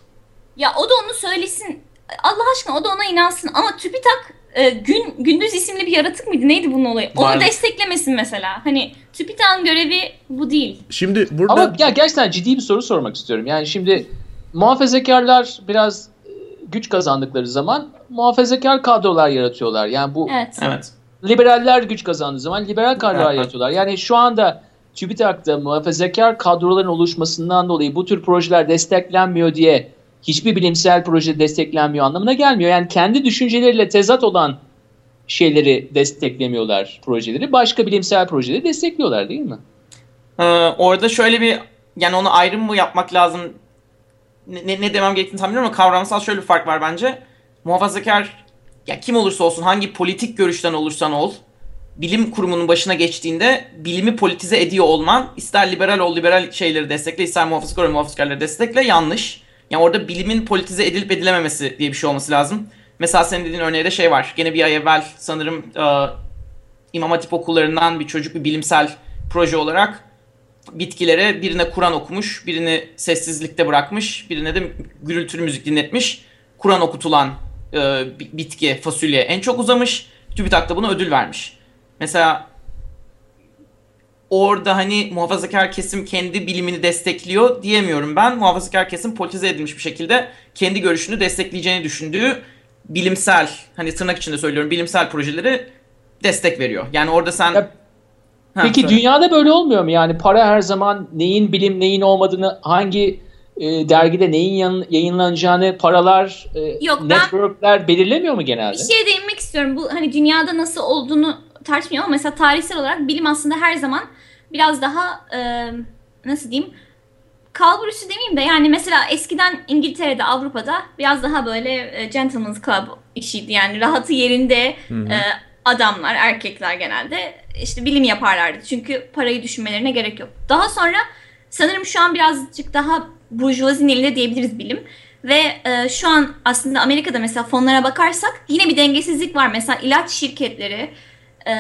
ya o da onu söylesin. Allah aşkına o da ona inansın. Ama TÜBİTAK e, gün gündüz isimli bir yaratık mıydı? Neydi bunun olayı? Onu Varlık. desteklemesin mesela. Hani TÜBİTAK'ın görevi bu değil. Şimdi burada Ama ya gerçekten ciddi bir soru sormak istiyorum. Yani şimdi muhafazakarlar biraz e, güç kazandıkları zaman muhafazakar kadrolar yaratıyorlar. Yani bu Evet. Evet. liberaller güç kazandığı zaman liberal kadrolar Evet. yaratıyorlar. Yani şu anda TÜBİTAK'ta muhafazakar kadroların oluşmasından dolayı bu tür projeler desteklenmiyor diye hiçbir bilimsel proje desteklenmiyor anlamına gelmiyor. Yani kendi düşünceleriyle tezat olan şeyleri desteklemiyorlar projeleri. Başka bilimsel projeleri destekliyorlar değil mi? Ee, orada şöyle bir yani onu ayrım mı yapmak lazım ne, ne- demem gerektiğini tam bilmiyorum ama kavramsal şöyle bir fark var bence. Muhafazakar ya kim olursa olsun hangi politik görüşten olursan ol bilim kurumunun başına geçtiğinde bilimi politize ediyor olman ister liberal ol liberal şeyleri destekle ister muhafazakar ol muhafazakarları destekle yanlış. Yani orada bilimin politize edilip edilememesi diye bir şey olması lazım. Mesela senin dediğin örneğe de şey var. Gene bir ay evvel sanırım e, İmam Hatip okullarından bir çocuk bir bilimsel proje olarak bitkilere birine Kur'an okumuş, birini sessizlikte bırakmış, birine de gürültülü müzik dinletmiş. Kur'an okutulan e, bi- bitki, fasulye en çok uzamış. TÜBİTAK da buna ödül vermiş. Mesela orada hani muhafazakar kesim kendi bilimini destekliyor diyemiyorum ben. Muhafazakar kesim politize edilmiş bir şekilde kendi görüşünü destekleyeceğini düşündüğü bilimsel, hani tırnak içinde söylüyorum bilimsel projeleri destek veriyor. Yani orada sen... Ya, Ha, Peki söyle. dünyada böyle olmuyor mu? Yani para her zaman neyin bilim neyin olmadığını hangi e, dergide neyin yan- yayınlanacağını paralar, e, Yok, ben- networkler belirlemiyor mu genelde? Bir şeye değinmek istiyorum. Bu hani dünyada nasıl olduğunu tartışmıyorum ama mesela tarihsel olarak bilim aslında her zaman biraz daha e, nasıl diyeyim kalburüsü demeyeyim de yani mesela eskiden İngiltere'de Avrupa'da biraz daha böyle e, gentleman's club işiydi. Yani rahatı yerinde e, adamlar, erkekler genelde işte bilim yaparlardı. Çünkü parayı düşünmelerine gerek yok. Daha sonra sanırım şu an birazcık daha burjuvazinin elinde diyebiliriz bilim. Ve e, şu an aslında Amerika'da mesela fonlara bakarsak yine bir dengesizlik var. Mesela ilaç şirketleri e,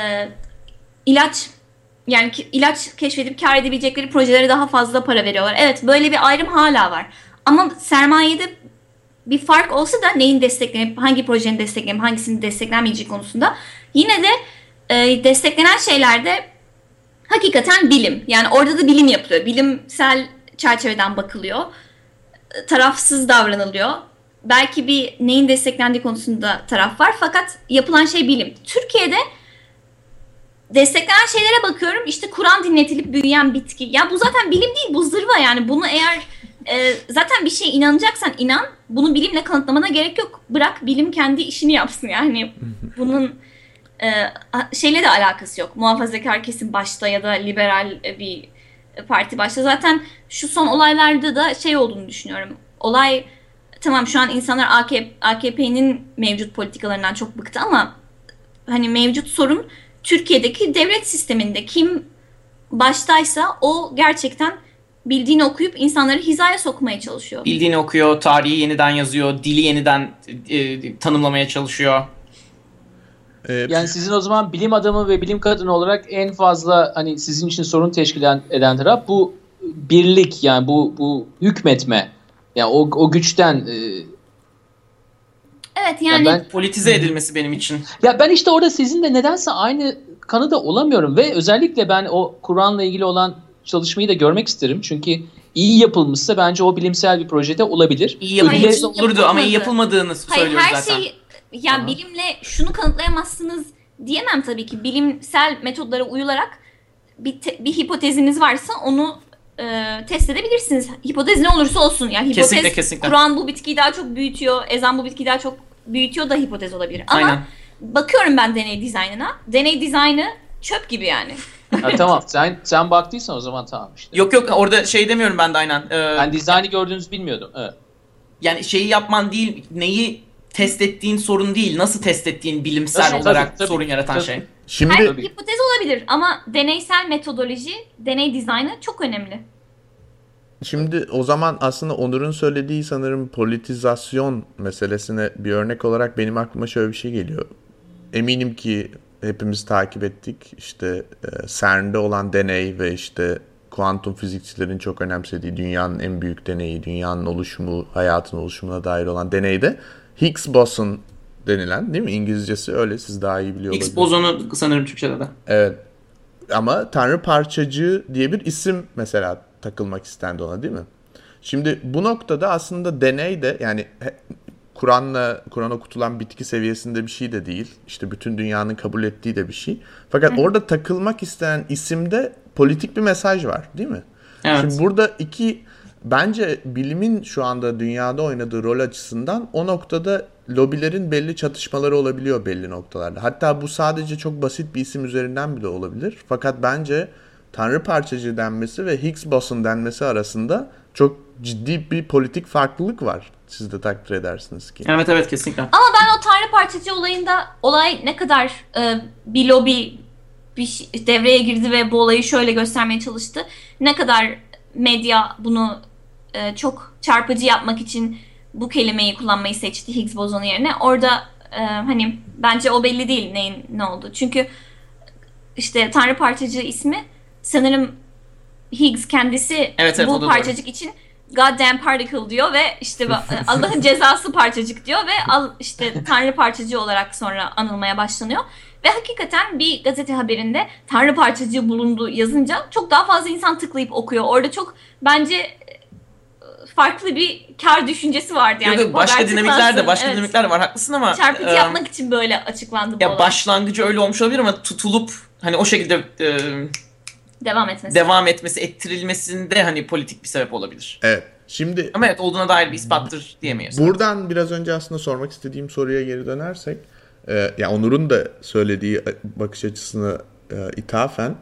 ilaç yani ki- ilaç keşfedip kar edebilecekleri projelere daha fazla para veriyorlar. Evet böyle bir ayrım hala var. Ama sermayede bir fark olsa da neyin desteklenip hangi projenin desteklenip hangisinin desteklenmeyeceği konusunda yine de e, desteklenen şeylerde hakikaten bilim. Yani orada da bilim yapılıyor. Bilimsel çerçeveden bakılıyor. E, Tarafsız davranılıyor. Belki bir neyin desteklendiği konusunda taraf var fakat yapılan şey bilim. Türkiye'de desteklenen şeylere bakıyorum. İşte Kur'an dinletilip büyüyen bitki. Ya bu zaten bilim değil, bu zırva yani. Bunu eğer e, zaten bir şeye inanacaksan inan. Bunu bilimle kanıtlamana gerek yok. Bırak bilim kendi işini yapsın yani. [LAUGHS] Bunun e, şeyle de alakası yok. Muhafazakar kesim başta ya da liberal e, bir parti başta. Zaten şu son olaylarda da şey olduğunu düşünüyorum. Olay tamam şu an insanlar AKP, AKP'nin mevcut politikalarından çok bıktı ama hani mevcut sorun Türkiye'deki devlet sisteminde kim baştaysa o gerçekten bildiğini okuyup insanları hizaya sokmaya çalışıyor. Bildiğini okuyor, tarihi yeniden yazıyor, dili yeniden e, tanımlamaya çalışıyor. Ee, Yani sizin o zaman bilim adamı ve bilim kadını olarak en fazla hani sizin için sorun teşkil eden, eden taraf bu birlik yani bu bu hükmetme. Yani o, o güçten e, Evet yani ben- Politize edilmesi benim için. Ya ben işte orada sizinle nedense aynı kanıda olamıyorum ve özellikle ben o Kur'an'la ilgili olan çalışmayı da görmek isterim. Çünkü iyi yapılmışsa bence o bilimsel bir projede olabilir. İyi yapılması Hayır, olurdu ama iyi yapılmadı. yapılmadığını Hayır söylüyoruz her zaten. şey ya Tamam. bilimle şunu kanıtlayamazsınız diyemem tabii ki. Bilimsel metodlara uyularak bir, te- bir hipoteziniz varsa onu e, test edebilirsiniz. Hipotez ne olursa olsun. Yani hipotez Kesinlikle, kesinlikle. Kur'an bu bitkiyi daha çok büyütüyor, ezan bu bitkiyi daha çok büyütüyor da hipotez olabilir. Ama Aynen. bakıyorum ben deney dizaynına. Deney dizaynı çöp gibi yani. Ha, tamam sen sen baktıysan o zaman tamam işte. Yok yok orada şey demiyorum ben de aynen. Ee, Ben dizaynı gördüğünüzü bilmiyordum. Evet. yani şeyi yapman değil, neyi test ettiğin sorun değil, nasıl test ettiğin bilimsel Tabii, olarak tabii, tabii. sorun yaratan Tabii. şey. Şimdi Her hipotez olabilir ama deneysel metodoloji, deney dizaynı çok önemli. Şimdi o zaman aslında Onur'un söylediği sanırım politizasyon meselesine bir örnek olarak benim aklıma şöyle bir şey geliyor. Eminim ki hepimiz takip ettik. İşte e, CERN'de olan deney ve işte kuantum fizikçilerin çok önemsediği dünyanın en büyük deneyi, dünyanın oluşumu, hayatın oluşumuna dair olan deneyde Higgs boson denilen değil mi? İngilizcesi öyle siz daha iyi biliyor olabilirsiniz. bozonu sanırım Türkçe'de de. Evet. Ama Tanrı parçacığı diye bir isim mesela takılmak istendi ona değil mi? Şimdi bu noktada aslında deney de yani Kur'an'la Kur'an okutulan bitki seviyesinde bir şey de değil. İşte bütün dünyanın kabul ettiği de bir şey. Fakat orada takılmak istenen isimde politik bir mesaj var, değil mi? Evet. Şimdi burada iki bence bilimin şu anda dünyada oynadığı rol açısından o noktada lobilerin belli çatışmaları olabiliyor belli noktalarda. Hatta bu sadece çok basit bir isim üzerinden bile olabilir. Fakat bence Tanrı parçacığı denmesi ve Higgs boson denmesi arasında çok ciddi bir politik farklılık var. Siz de takdir edersiniz ki. Evet evet kesinlikle. Ama ben o tanrı parçacı olayında olay ne kadar e, bir lobi bir şey- devreye girdi ve bu olayı şöyle göstermeye çalıştı. Ne kadar medya bunu e, çok çarpıcı yapmak için bu kelimeyi kullanmayı seçti Higgs bozonu yerine. Orada e, hani bence o belli değil neyin ne oldu. Çünkü işte tanrı parçacığı ismi sanırım Higgs kendisi Evet, evet, bu doğru. parçacık için goddamn particle diyor ve işte bu- Allah'ın [LAUGHS] cezası parçacık diyor ve al işte tanrı parçacığı olarak sonra anılmaya başlanıyor. Ve hakikaten bir gazete haberinde tanrı parçacığı bulundu yazınca çok daha fazla insan tıklayıp okuyor. Orada çok bence e, farklı bir kar düşüncesi vardı yani. Yok, başka dinamikler de başka Evet. dinamikler de var haklısın ama Çarpıcı e, yapmak için böyle açıklandı bu ya olay. başlangıcı öyle olmuş olabilir ama tutulup hani o şekilde e, Devam etmesi. devam etmesi, ettirilmesinde hani politik bir sebep olabilir. Evet. Şimdi Ama evet olduğuna dair bir ispattır diyemeyiz. Buradan biraz önce aslında sormak istediğim soruya geri dönersek, e, ya Onur'un da söylediği bakış açısına e, ithafen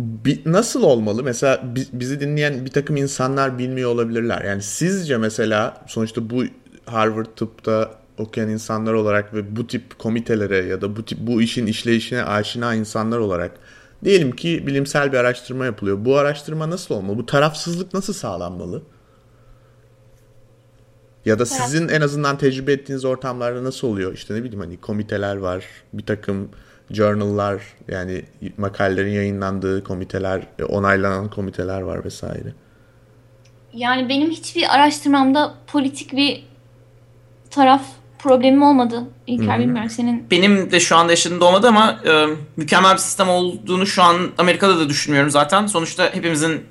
bi- nasıl olmalı? Mesela bi- bizi dinleyen bir takım insanlar bilmiyor olabilirler. Yani sizce mesela sonuçta bu Harvard tıpta okuyan insanlar olarak ve bu tip komitelere ya da bu tip bu işin işleyişine aşina insanlar olarak diyelim ki bilimsel bir araştırma yapılıyor. Bu araştırma nasıl olmalı? Bu tarafsızlık nasıl sağlanmalı? Ya da sizin en azından tecrübe ettiğiniz ortamlarda nasıl oluyor? İşte ne bileyim hani komiteler var, bir takım journal'lar yani makalelerin yayınlandığı komiteler, e, onaylanan komiteler var vesaire. Yani benim hiçbir araştırmamda politik bir taraf problemim olmadı. İlker bilmiyorum senin. Benim de şu anda yaşadığımda olmadı ama e, mükemmel bir sistem olduğunu şu an Amerika'da da düşünmüyorum zaten. Sonuçta hepimizin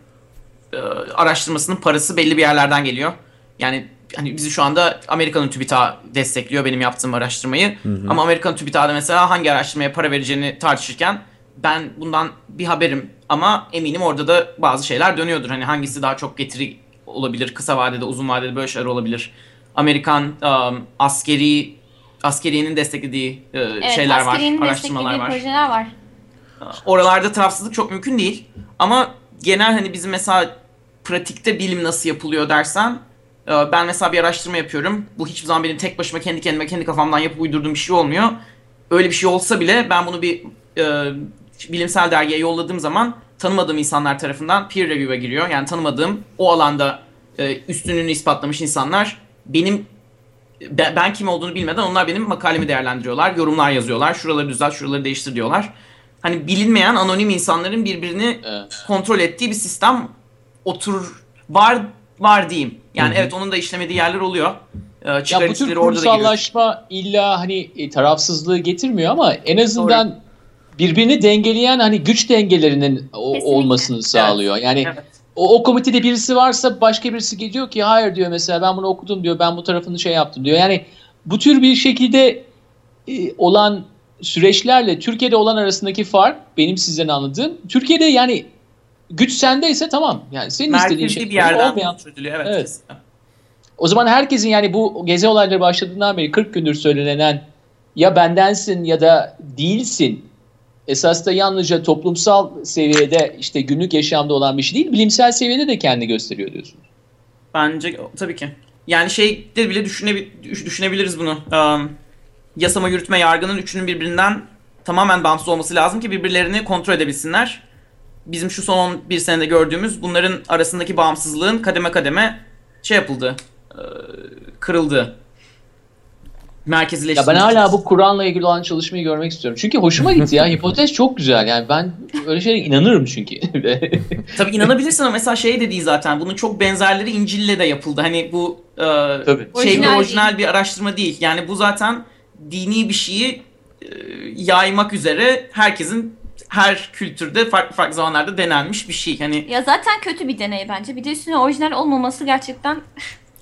e, araştırmasının parası belli bir yerlerden geliyor. Yani hani bizi şu anda Amerika'nın TÜBİTAK destekliyor benim yaptığım araştırmayı. Ama Amerika'nın TÜBİTAK'da mesela hangi araştırmaya para vereceğini tartışırken ben bundan bir haberim ama eminim orada da bazı şeyler dönüyordur. Hani hangisi daha çok getiri olabilir, kısa vadede, uzun vadede böyle şeyler olabilir. Amerikan um, askeri askeriyenin desteklediği e, Evet, şeyler var, araştırmalar desteklediği var. projeler var. Oralarda tarafsızlık çok mümkün değil. Ama genel hani bizim mesela pratikte bilim nasıl yapılıyor dersen ben mesela bir araştırma yapıyorum. Bu hiçbir zaman benim tek başıma kendi kendime kendi kafamdan yapıp uydurduğum bir şey olmuyor. Öyle bir şey olsa bile ben bunu bir e, bilimsel dergiye yolladığım zaman tanımadığım insanlar tarafından peer review'a giriyor. Yani tanımadığım o alanda e, üstünlüğünü ispatlamış insanlar benim ben, ben kim olduğunu bilmeden onlar benim makalemi değerlendiriyorlar. Yorumlar yazıyorlar. Şuraları düzelt, şuraları değiştir diyorlar. Hani bilinmeyen anonim insanların birbirini Evet. kontrol ettiği bir sistem otur var var diyeyim. Yani evet onun da işlemediği yerler oluyor. Ee, Ya bu tür kurumsallaşma illa hani e, tarafsızlığı getirmiyor ama en azından birbirini dengeleyen hani güç dengelerinin o- Kesinlikle. olmasını sağlıyor. Yani Evet. o, o komitede birisi varsa başka birisi geliyor ki hayır diyor mesela ben bunu okudum diyor ben bu tarafını şey yaptım diyor. Yani bu tür bir şekilde e, olan süreçlerle Türkiye'de olan arasındaki fark benim sizden anladığım. Türkiye'de yani güç sendeyse tamam. Yani senin istediğin Merkezli şey bir yerden olmayan çözülüyor. Evet. Evet. kesinlikle. o zaman herkesin yani bu gezi olayları başladığından beri 40 gündür söylenen ya bendensin ya da değilsin esas da yalnızca toplumsal seviyede işte günlük yaşamda olan bir şey değil bilimsel seviyede de kendini gösteriyor diyorsun. Bence tabii ki. Yani şey de bile düşünebi- düş- düşünebiliriz bunu. Um, yasama, yürütme, yargının üçünün birbirinden tamamen bağımsız olması lazım ki birbirlerini kontrol edebilsinler. Bizim şu son 11 senede gördüğümüz bunların arasındaki bağımsızlığın kademe kademe şey yapıldı. e, kırıldı. Ya Merkezileştirildi. ben hala bu Kur'an'la ilgili olan çalışmayı görmek istiyorum. Çünkü hoşuma gitti ya. [LAUGHS] Hipotez çok güzel. Yani ben öyle şeylere inanırım çünkü. [LAUGHS] Tabii inanabilirsin ama mesela şey de değil zaten. Bunun çok benzerleri İncil'le de yapıldı. Hani bu e, Tabii. şey bir Orijinal orijinal bir araştırma değil. Yani bu zaten dini bir şeyi e, yaymak üzere herkesin her kültürde farklı farklı zamanlarda denenmiş bir şey. Hani Ya zaten kötü bir deney bence. Bir de üstüne orijinal olmaması gerçekten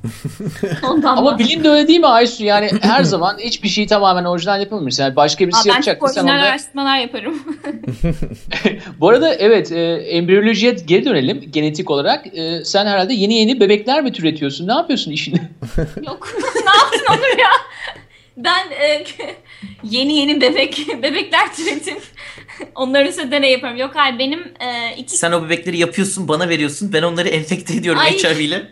[LAUGHS] ondan Ama bilim de öyle değil mi Aysu? Yani her zaman hiçbir şeyi tamamen orijinal yapamıyorsun. Yani başka Aa, birisi ben yapacak. Sen orijinal onda- araştırmalar yaparım. [LAUGHS] Bu arada evet e, embriyolojiye geri dönelim genetik olarak. E, sen herhalde yeni yeni bebekler mi türetiyorsun? Ne yapıyorsun işini? Yok. [LAUGHS] ne yaptın Onur ya? Ben e, [LAUGHS] yeni yeni bebek bebekler türetim. [LAUGHS] Onların üstüne deney yaparım. Yok hayır benim e, iki... Sen o bebekleri yapıyorsun, bana veriyorsun. Ben onları enfekte ediyorum Ay. HIV ile.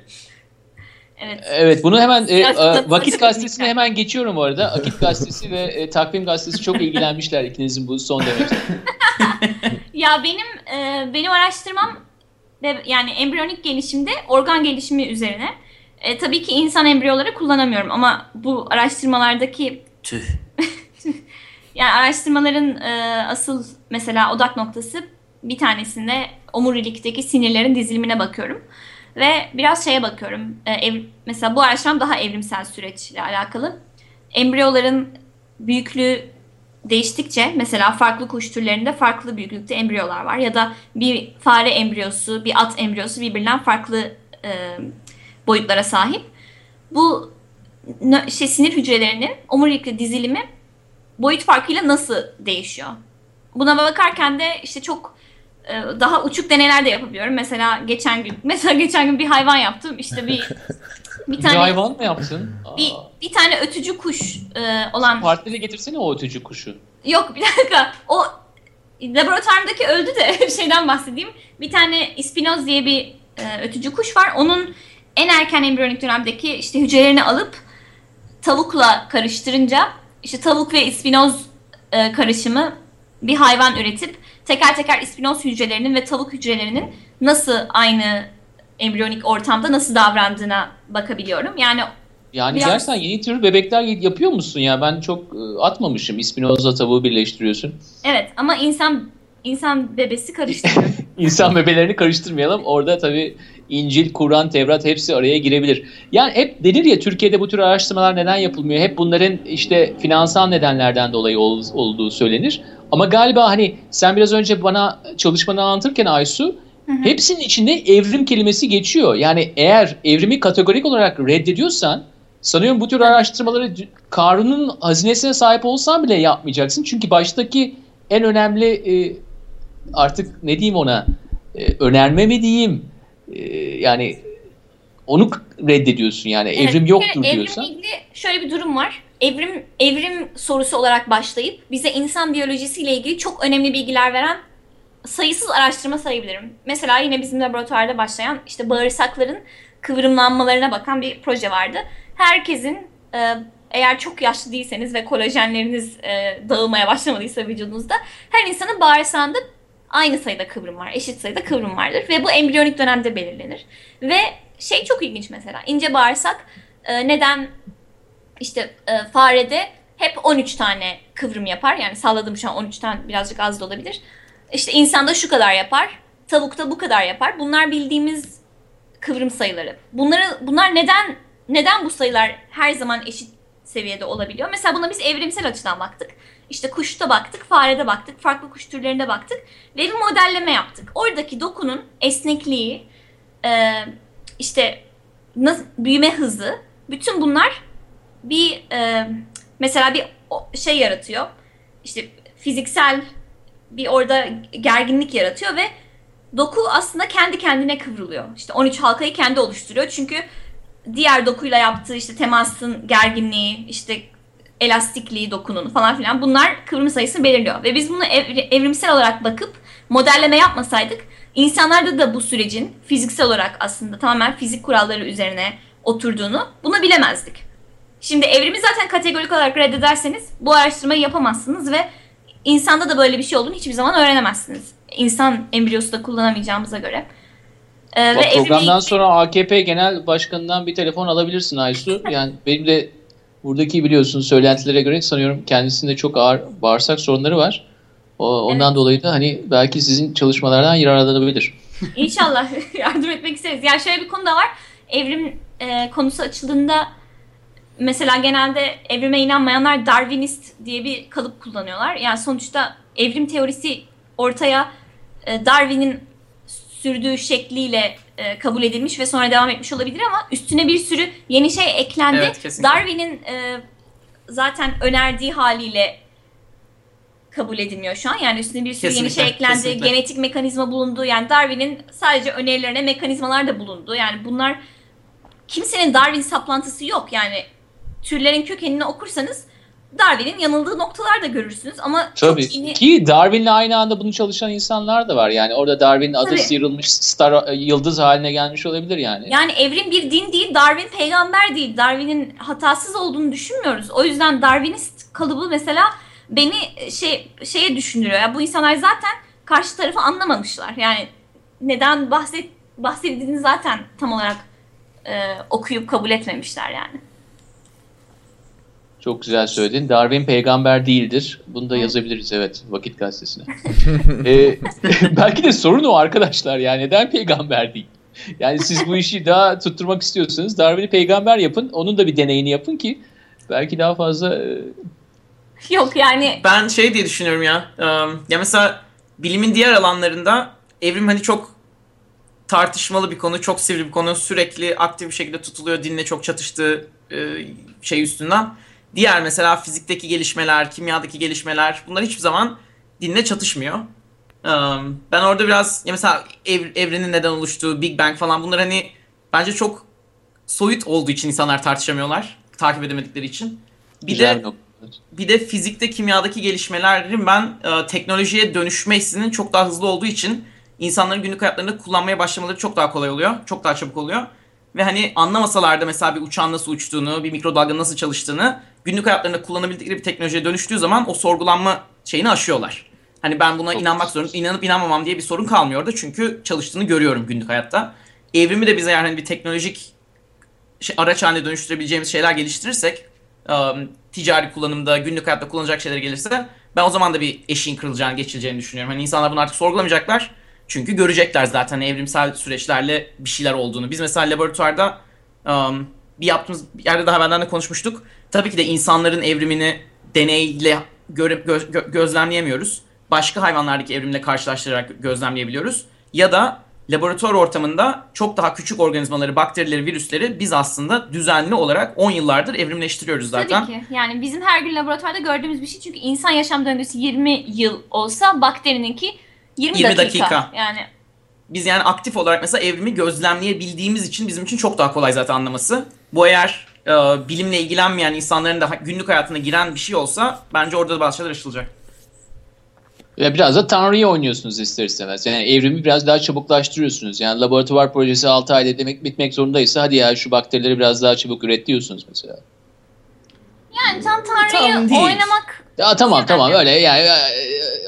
Evet. Evet bunu hemen e, [LAUGHS] Vakit Gazetesi'ne hemen geçiyorum bu arada. Akit Gazetesi ve e, Takvim Gazetesi çok ilgilenmişler ikinizin bu son demeçte. Ya benim e, benim araştırmam ve yani embriyonik gelişimde organ gelişimi üzerine. E, tabii ki insan embriyoları kullanamıyorum ama bu araştırmalardaki Tüh. [LAUGHS] yani araştırmaların e, asıl mesela odak noktası bir tanesinde omurilikteki sinirlerin dizilimine bakıyorum. Ve biraz şeye bakıyorum. E, ev- mesela bu araştırmam daha evrimsel süreçle alakalı. Embriyoların büyüklüğü değiştikçe mesela farklı kuş türlerinde farklı büyüklükte embriyolar var. Ya da bir fare embriyosu, bir at embriyosu birbirinden farklı e, boyutlara sahip. Bu şey, sinir hücrelerinin omurilikli dizilimi boyut farkıyla nasıl değişiyor? Buna bakarken de işte çok e, daha uçuk deneyler de yapabiliyorum. Mesela geçen gün [LAUGHS] mesela geçen gün bir hayvan yaptım. İşte bir [LAUGHS] bir Bir tane hayvan mı yaptın? Bir, bir tane ötücü kuş e, olan Partide getirsene o ötücü kuşu. Yok bir dakika. O laboratuvarımdaki öldü de [LAUGHS] şeyden bahsedeyim. Bir tane ispinoz diye bir e, ötücü kuş var. Onun en erken embriyonik dönemdeki işte hücrelerini alıp tavukla karıştırınca işte tavuk ve ispinoz e, karışımı bir hayvan üretip teker teker ispinoz hücrelerinin ve tavuk hücrelerinin nasıl aynı embriyonik ortamda nasıl davrandığına bakabiliyorum. Yani Yani Biraz- gerçekten yeni tür bebekler yapıyor musun ya? Ben çok e, atmamışım. İspinoza tavuğu birleştiriyorsun. evet ama insan insan bebesi karıştırıyor. [LAUGHS] İnsan bebelerini karıştırmayalım. Orada tabii İncil, Kur'an, Tevrat hepsi araya girebilir. Yani hep denir ya Türkiye'de bu tür araştırmalar neden yapılmıyor? Hep bunların işte finansal nedenlerden dolayı ol- olduğu söylenir. Ama galiba hani sen biraz önce bana çalışmanı anlatırken Aysu hepsinin içinde evrim kelimesi geçiyor. Yani eğer evrimi kategorik olarak reddediyorsan sanıyorum bu tür araştırmaları Karun'un hazinesine sahip olsan bile yapmayacaksın. Çünkü baştaki en önemli e, artık ne diyeyim ona e, önerme mi diyeyim E, yani onu reddediyorsun yani Evet, evrim yoktur kere diyorsan. Evrimle ilgili şöyle bir durum var. Evrim evrim sorusu olarak başlayıp bize insan biyolojisiyle ilgili çok önemli bilgiler veren sayısız araştırma sayabilirim. Mesela yine bizim laboratuvarda başlayan işte bağırsakların kıvrımlanmalarına bakan bir proje vardı. Herkesin e, eğer çok yaşlı değilseniz ve kolajenleriniz e, dağılmaya başlamadıysa vücudunuzda her insanın bağırsağında aynı sayıda kıvrım var. Eşit sayıda kıvrım vardır ve bu embriyonik dönemde belirlenir. Ve şey çok ilginç mesela ince bağırsak e, neden işte e, farede hep 13 tane kıvrım yapar. Yani salladım şu an 13 tane birazcık az da olabilir. İşte insanda şu kadar yapar. Tavukta bu kadar yapar. Bunlar bildiğimiz kıvrım sayıları. Bunları bunlar neden neden bu sayılar her zaman eşit seviyede olabiliyor? Mesela buna biz evrimsel açıdan baktık. İşte kuşta baktık, farede baktık, farklı kuş türlerine baktık ve bir modelleme yaptık. Oradaki dokunun esnekliği, e, işte büyüme hızı, bütün bunlar bir e, mesela bir şey yaratıyor. İşte fiziksel bir orada gerginlik yaratıyor ve doku aslında kendi kendine kıvrılıyor. İşte 13 halkayı kendi oluşturuyor. Çünkü diğer dokuyla yaptığı işte temasın gerginliği, işte elastikliği dokunun falan filan bunlar kıvrım sayısını belirliyor. Ve biz bunu ev, evrimsel olarak bakıp modelleme yapmasaydık insanlarda da bu sürecin fiziksel olarak aslında tamamen fizik kuralları üzerine oturduğunu bunu bilemezdik. Şimdi evrimi zaten kategorik olarak reddederseniz bu araştırmayı yapamazsınız ve insanda da böyle bir şey olduğunu hiçbir zaman öğrenemezsiniz. İnsan embriyosu da kullanamayacağımıza göre. Ee, Bak, ve programdan ilgili... sonra AKP Genel Başkanı'ndan bir telefon alabilirsin Aysu. Yani benim de buradaki biliyorsun söylentilere göre sanıyorum kendisinde çok ağır bağırsak sorunları var. O, ondan evet. dolayı da hani belki sizin çalışmalardan yararlanabilir. [LAUGHS] İnşallah [LAUGHS] yardım etmek isteriz. Yani şöyle bir konu da var. Evrim e, konusu açıldığında mesela genelde evrime inanmayanlar Darwinist diye bir kalıp kullanıyorlar. Yani sonuçta evrim teorisi ortaya e, Darwin'in sürdüğü şekliyle e, kabul edilmiş ve sonra devam etmiş olabilir ama üstüne bir sürü yeni şey eklendi. Evet, Darwin'in e, zaten önerdiği haliyle kabul edilmiyor şu an. Yani üstüne bir sürü kesinlikle, yeni şey eklendi. Kesinlikle. Genetik mekanizma bulundu. Yani Darwin'in sadece önerilerine mekanizmalar da bulundu. Yani bunlar kimsenin Darwin saplantısı yok. Yani türlerin kökenini okursanız Darwin'in yanıldığı noktalar da görürsünüz ama Tabii. çok yeni... Ki Darwin'le aynı anda bunu çalışan insanlar da var. Yani orada Darwin'in adı sıyrılmış, star e, yıldız haline gelmiş olabilir yani. Yani evrim bir din değil, Darwin peygamber değil. Darwin'in hatasız olduğunu düşünmüyoruz. O yüzden Darwinist kalıbı mesela beni e, şey şeye düşündürüyor. Yani bu insanlar zaten karşı tarafı anlamamışlar. Yani neden bahset bahsedildiğini zaten tam olarak e, okuyup kabul etmemişler yani. Çok güzel söyledin. Darwin peygamber değildir. Bunu da yazabiliriz evet Vakit Gazetesi'ne. [LAUGHS] ee, [LAUGHS] belki de sorun o arkadaşlar yani neden peygamber değil? Yani siz bu işi daha tutturmak istiyorsanız Darwin'i peygamber yapın. Onun da bir deneyini yapın ki belki daha fazla... E, Yok yani... Ben şey diye düşünüyorum ya. Ya mesela bilimin diğer alanlarında evrim hani çok tartışmalı bir konu, çok sivri bir konu. Sürekli aktif bir şekilde tutuluyor dinle çok çatıştığı şey üstünden. Diğer mesela fizikteki gelişmeler, kimyadaki gelişmeler bunlar hiçbir zaman dinle çatışmıyor. Ben orada biraz ya mesela ev, evrenin neden oluştuğu, Big Bang falan bunlar hani bence çok soyut olduğu için insanlar tartışamıyorlar. Takip edemedikleri için. Bir Güzel de bir de fizikte, kimyadaki gelişmelerin ben e, teknolojiye dönüşme hissinin çok daha hızlı olduğu için insanların günlük hayatlarında kullanmaya başlamaları çok daha kolay oluyor. Çok daha çabuk oluyor. Ve hani anlamasalar da mesela bir uçağın nasıl uçtuğunu, bir mikrodalganın nasıl çalıştığını günlük hayatlarında kullanabildikleri bir teknolojiye dönüştüğü zaman o sorgulanma şeyini aşıyorlar. Hani ben buna Çok inanmak zorundayım, inanıp inanmamam diye bir sorun kalmıyor da çünkü çalıştığını görüyorum günlük hayatta. Evrimi de bize yani bir teknolojik şey, araç haline dönüştürebileceğimiz şeyler geliştirirsek, ticari kullanımda, günlük hayatta kullanacak şeyler gelirse ben o zaman da bir eşiğin kırılacağını, geçileceğini düşünüyorum. Hani insanlar bunu artık sorgulamayacaklar. Çünkü görecekler zaten evrimsel süreçlerle bir şeyler olduğunu. Biz mesela laboratuvarda um, bir yaptığımız yerde daha benden de konuşmuştuk. Tabii ki de insanların evrimini deneyle göre, gö, gö, gözlemleyemiyoruz. Başka hayvanlardaki evrimle karşılaştırarak gözlemleyebiliyoruz. Ya da laboratuvar ortamında çok daha küçük organizmaları, bakterileri, virüsleri biz aslında düzenli olarak 10 yıllardır evrimleştiriyoruz zaten. Tabii ki. Yani bizim her gün laboratuvarda gördüğümüz bir şey. Çünkü insan yaşam döngüsü 20 yıl olsa bakterininki 20, 20 dakika. dakika. Yani biz yani aktif olarak mesela evrimi gözlemleyebildiğimiz için bizim için çok daha kolay zaten anlaması. Bu eğer e, bilimle ilgilenmeyen insanların da günlük hayatına giren bir şey olsa bence orada da bazı şeyler aşılacak. Ve biraz da Tanrı'yı oynuyorsunuz ister istemez. Yani evrimi biraz daha çabuklaştırıyorsunuz. Yani laboratuvar projesi 6 ayda demek bitmek zorundaysa hadi ya şu bakterileri biraz daha çabuk üret diyorsunuz mesela. Yani tam Tanrı'yı Tam değil. oynamak Ya tamam Güzel tamam öyle yani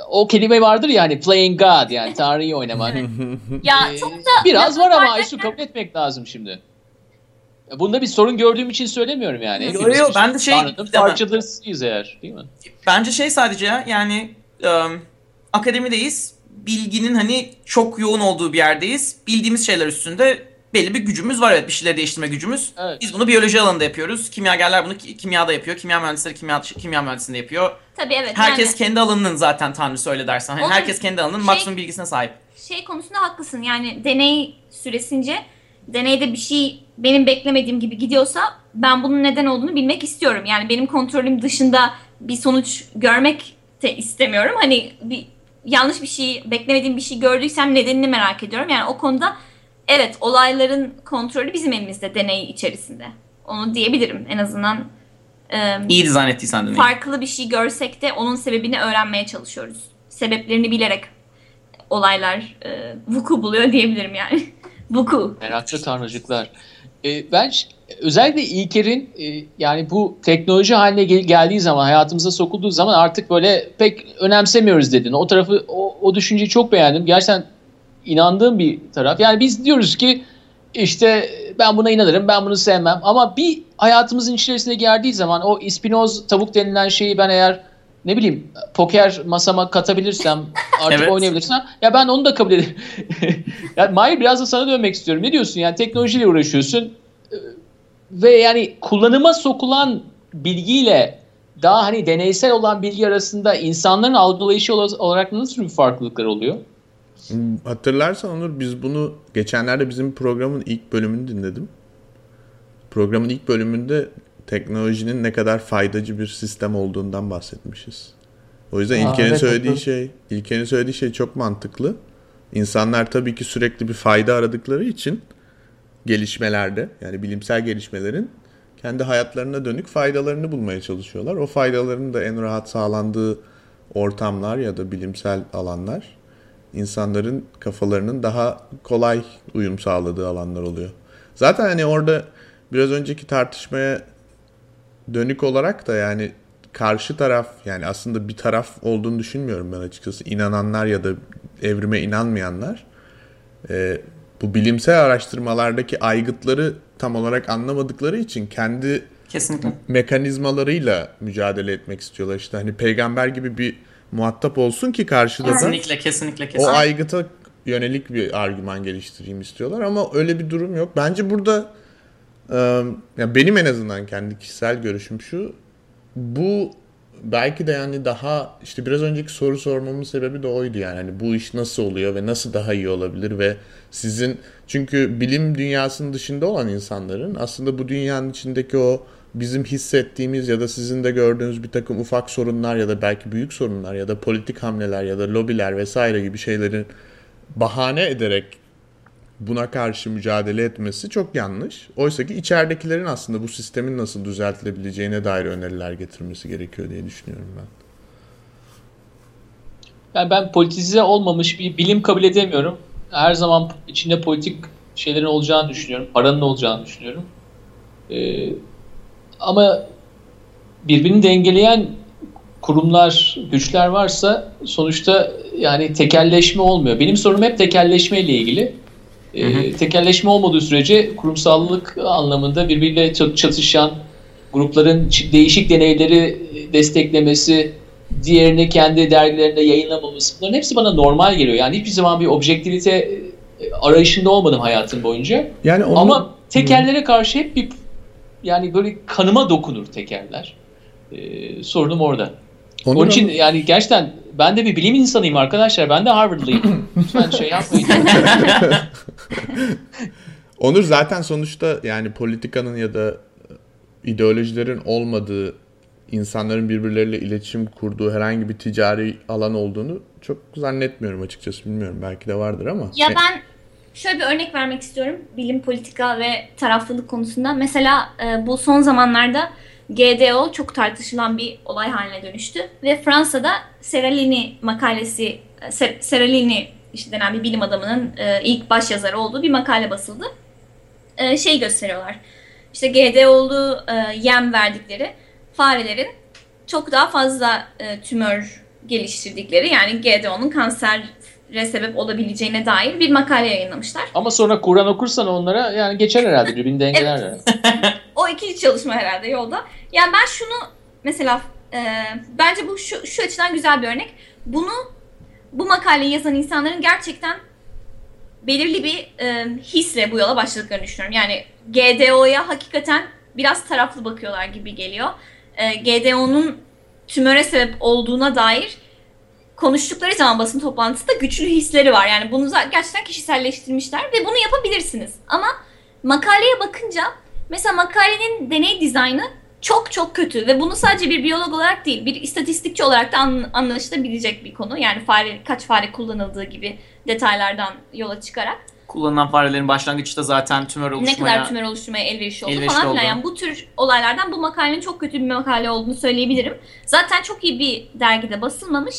o kelime vardır ya hani playing God yani Tanrı'yı oynamak. [LAUGHS] ya Ee, çok da Biraz var ama Aysu kabul etmek lazım şimdi. Bunda bir sorun gördüğüm için söylemiyorum yani. Yo, Hepimiz yo, ben de şey parçalarıyız eğer değil mi? Bence şey sadece ya yani ım, akademideyiz. Bilginin hani çok yoğun olduğu bir yerdeyiz. Bildiğimiz şeyler üstünde belli bir gücümüz var evet bir şeyleri değiştirme gücümüz. Evet. Biz bunu biyoloji alanında yapıyoruz. Kimyagerler bunu ki- kimyada yapıyor. Kimya mühendisleri kimya, kimya mühendisliğinde yapıyor. Tabii evet. Herkes yani kendi alanının zaten tanrısı öyle dersen. Hani Onun herkes kendi alanının şey- maksimum bilgisine sahip. şey konusunda haklısın. Yani deney süresince deneyde bir şey benim beklemediğim gibi gidiyorsa ben bunun neden olduğunu bilmek istiyorum. Yani benim kontrolüm dışında bir sonuç görmek de istemiyorum. Hani bir yanlış bir şey, beklemediğim bir şey gördüysem nedenini merak ediyorum. Yani o konuda evet olayların kontrolü bizim elimizde deney içerisinde. Onu diyebilirim en azından. Ee, İyi dizayn ettiysen deneyi. farklı bir şey görsek de onun sebebini öğrenmeye çalışıyoruz. Sebeplerini bilerek olaylar e, vuku buluyor diyebilirim yani. [LAUGHS] vuku. Meraklı tanrıcıklar. Ee, ben özellikle İlker'in e, yani bu teknoloji haline gel- geldiği zaman hayatımıza sokulduğu zaman artık böyle pek önemsemiyoruz dedin. O tarafı o, o düşünceyi çok beğendim. Gerçekten inandığım bir taraf. Yani biz diyoruz ki işte ben buna inanırım, ben bunu sevmem. Ama bir hayatımızın içerisine geldiği zaman o ispinoz tavuk denilen şeyi ben eğer ne bileyim poker masama katabilirsem [LAUGHS] artık Evet. oynayabilirsem ya ben onu da kabul ederim. [LAUGHS] yani Mahir biraz da sana dönmek istiyorum. Ne diyorsun yani teknolojiyle uğraşıyorsun ve yani kullanıma sokulan bilgiyle daha hani deneysel olan bilgi arasında insanların algılayışı ola- olarak nasıl bir farklılıklar oluyor? Hatırlarsan Onur biz bunu geçenlerde bizim programın ilk bölümünü dinledim. Programın ilk bölümünde teknolojinin ne kadar faydacı bir sistem olduğundan bahsetmişiz. O yüzden Aa, İlker'in evet, söylediği doğru. şey, İlker'in söylediği şey çok mantıklı. İnsanlar tabii ki sürekli bir fayda aradıkları için gelişmelerde yani bilimsel gelişmelerin kendi hayatlarına dönük faydalarını bulmaya çalışıyorlar. O faydaların da en rahat sağlandığı ortamlar ya da bilimsel alanlar insanların kafalarının daha kolay uyum sağladığı alanlar oluyor. Zaten hani orada biraz önceki tartışmaya dönük olarak da yani karşı taraf yani aslında bir taraf olduğunu düşünmüyorum ben açıkçası. İnananlar ya da evrime inanmayanlar e, bu bilimsel araştırmalardaki aygıtları tam olarak anlamadıkları için kendi Kesinlikle. mekanizmalarıyla mücadele etmek istiyorlar. İşte hani peygamber gibi bir muhatap olsun ki karşıda da Kesinlikle, kesinlikle, o kesinlikle. aygıta yönelik bir argüman geliştireyim istiyorlar ama öyle bir durum yok. Bence burada ya benim en azından kendi kişisel görüşüm şu. Bu belki de yani daha işte biraz önceki soru sormamın sebebi de oydu yani. Hani bu iş nasıl oluyor ve nasıl daha iyi olabilir ve sizin çünkü bilim dünyasının dışında olan insanların aslında bu dünyanın içindeki o bizim hissettiğimiz ya da sizin de gördüğünüz bir takım ufak sorunlar ya da belki büyük sorunlar ya da politik hamleler ya da lobiler vesaire gibi şeylerin bahane ederek buna karşı mücadele etmesi çok yanlış. Oysa ki içeridekilerin aslında bu sistemin nasıl düzeltilebileceğine dair öneriler getirmesi gerekiyor diye düşünüyorum ben. Yani ben politize olmamış bir bilim kabul edemiyorum. Her zaman içinde politik şeylerin olacağını düşünüyorum. Paranın olacağını düşünüyorum. Ee, ama birbirini dengeleyen kurumlar, güçler varsa sonuçta yani tekelleşme olmuyor. Benim sorunum hep tekelleşme ile ilgili. Ee, tekelleşme olmadığı sürece kurumsallık anlamında birbiriyle çat- çatışan grupların değişik deneyleri desteklemesi, diğerini kendi dergilerinde yayınlamaması bunların hepsi bana normal geliyor. Yani hiçbir zaman bir objektivite e, arayışında olmadım hayatım boyunca. Yani onu, Ama tekerlere karşı hep bir yani böyle kanıma dokunur tekerler. Ee, sorunum orada. Onur, Onun için yani gerçekten ben de bir bilim insanıyım arkadaşlar. Ben de Harvard'lıyım. Lütfen şey yapmayın. [LAUGHS] Onur zaten sonuçta yani politikanın ya da ideolojilerin olmadığı insanların birbirleriyle iletişim kurduğu herhangi bir ticari alan olduğunu çok zannetmiyorum açıkçası. Bilmiyorum belki de vardır ama. Ya E, ben şöyle bir örnek vermek istiyorum bilim politika ve taraflılık konusunda. Mesela e, bu son zamanlarda GDO çok tartışılan bir olay haline dönüştü. Ve Fransa'da Seralini makalesi, Ser- Seralini işte denen bir bilim adamının e, ilk baş yazarı olduğu bir makale basıldı. E, şey gösteriyorlar. İşte GDO'lu e, yem verdikleri farelerin çok daha fazla e, tümör geliştirdikleri yani GDO'nun kansere sebep olabileceğine dair bir makale yayınlamışlar. Ama sonra Kur'an okursan onlara yani geçer herhalde birbirini dengeler herhalde. [LAUGHS] O ikili çalışma herhalde yolda. Yani ben şunu mesela e, bence bu şu, şu açıdan güzel bir örnek. Bunu bu makaleyi yazan insanların gerçekten belirli bir e, hisle bu yola başladıklarını düşünüyorum. Yani GDO'ya hakikaten biraz taraflı bakıyorlar gibi geliyor. E, GDO'nun tümöre sebep olduğuna dair konuştukları zaman basın toplantısında güçlü hisleri var. Yani bunu gerçekten kişiselleştirmişler ve bunu yapabilirsiniz. Ama makaleye bakınca mesela makalenin deney dizaynı çok çok kötü ve bunu sadece bir biyolog olarak değil bir istatistikçi olarak da an- anlaşılabilecek bir konu. Yani fare kaç fare kullanıldığı gibi detaylardan yola çıkarak Kullanılan farelerin başlangıçta zaten tümör ne oluşmaya... kadar tümör oluşturmaya elverişli oldu elverişli falan filan. Yani bu tür olaylardan bu makalenin çok kötü bir makale olduğunu söyleyebilirim. Zaten çok iyi bir dergide basılmamış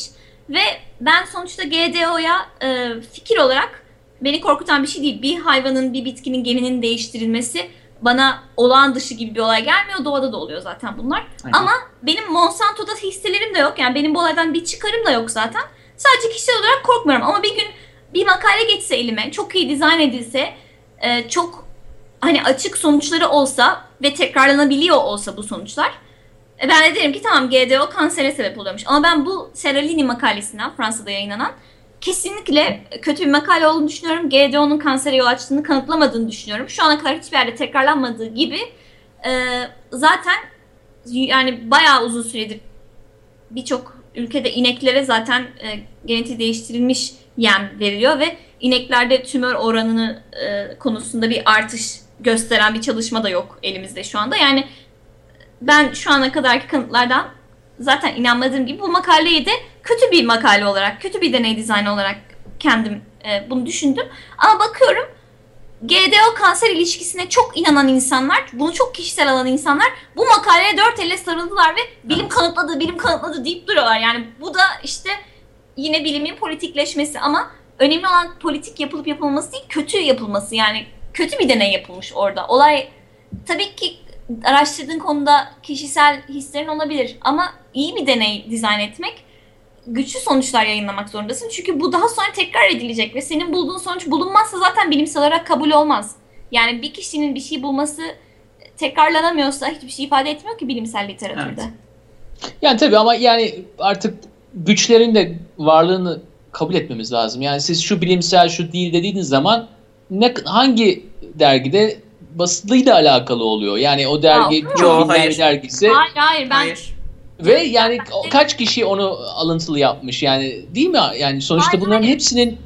ve ben sonuçta GDO'ya e, fikir olarak beni korkutan bir şey değil. Bir hayvanın, bir bitkinin geninin değiştirilmesi bana olağan dışı gibi bir olay gelmiyor. Doğada da oluyor zaten bunlar. Aynen. Ama benim Monsanto'da hisselerim de yok. Yani benim bu olaydan bir çıkarım da yok zaten. Sadece kişisel olarak korkmuyorum. Ama bir gün bir makale geçse elime, çok iyi dizayn edilse, e, çok hani açık sonuçları olsa ve tekrarlanabiliyor olsa bu sonuçlar. E, Ben de derim ki tamam GDO kansere sebep oluyormuş. Ama ben bu Seralini makalesinden Fransa'da yayınlanan kesinlikle kötü bir makale olduğunu düşünüyorum. GDO'nun kansere yol açtığını kanıtlamadığını düşünüyorum. Şu ana kadar hiçbir yerde tekrarlanmadığı gibi e, zaten yani bayağı uzun süredir birçok ülkede ineklere zaten e, genetiği değiştirilmiş yem veriliyor ve ineklerde tümör oranını e, konusunda bir artış gösteren bir çalışma da yok elimizde şu anda. Yani ben şu ana kadarki kanıtlardan zaten inanmadığım gibi bu makaleyi de kötü bir makale olarak, kötü bir deney dizaynı olarak kendim e, bunu düşündüm. Ama bakıyorum GDO kanser ilişkisine çok inanan insanlar, bunu çok kişisel alan insanlar bu makaleye dört elle sarıldılar ve bilim kanıtladı, bilim kanıtladı deyip duruyorlar. Yani bu da işte yine bilimin politikleşmesi ama önemli olan politik yapılıp yapılması değil, kötü yapılması. Yani kötü bir deney yapılmış orada. Olay tabii ki araştırdığın konuda kişisel hislerin olabilir ama iyi bir deney dizayn etmek güçlü sonuçlar yayınlamak zorundasın. Çünkü bu daha sonra tekrar edilecek ve senin bulduğun sonuç bulunmazsa zaten bilimsel olarak kabul olmaz. Yani bir kişinin bir şey bulması tekrarlanamıyorsa hiçbir şey ifade etmiyor ki bilimsel literatürde. Evet. Yani tabii ama yani artık güçlerin de varlığını kabul etmemiz lazım. Yani siz şu bilimsel şu değil dediğiniz zaman ne hangi dergide basılıyla alakalı oluyor. Yani o dergi Aa, çok bilinen hayır. bir dergisi Hayır hayır ben Hayır. ve yani kaç kişi onu alıntılı yapmış yani değil mi? Yani sonuçta Hayır, bunların hayır. hepsinin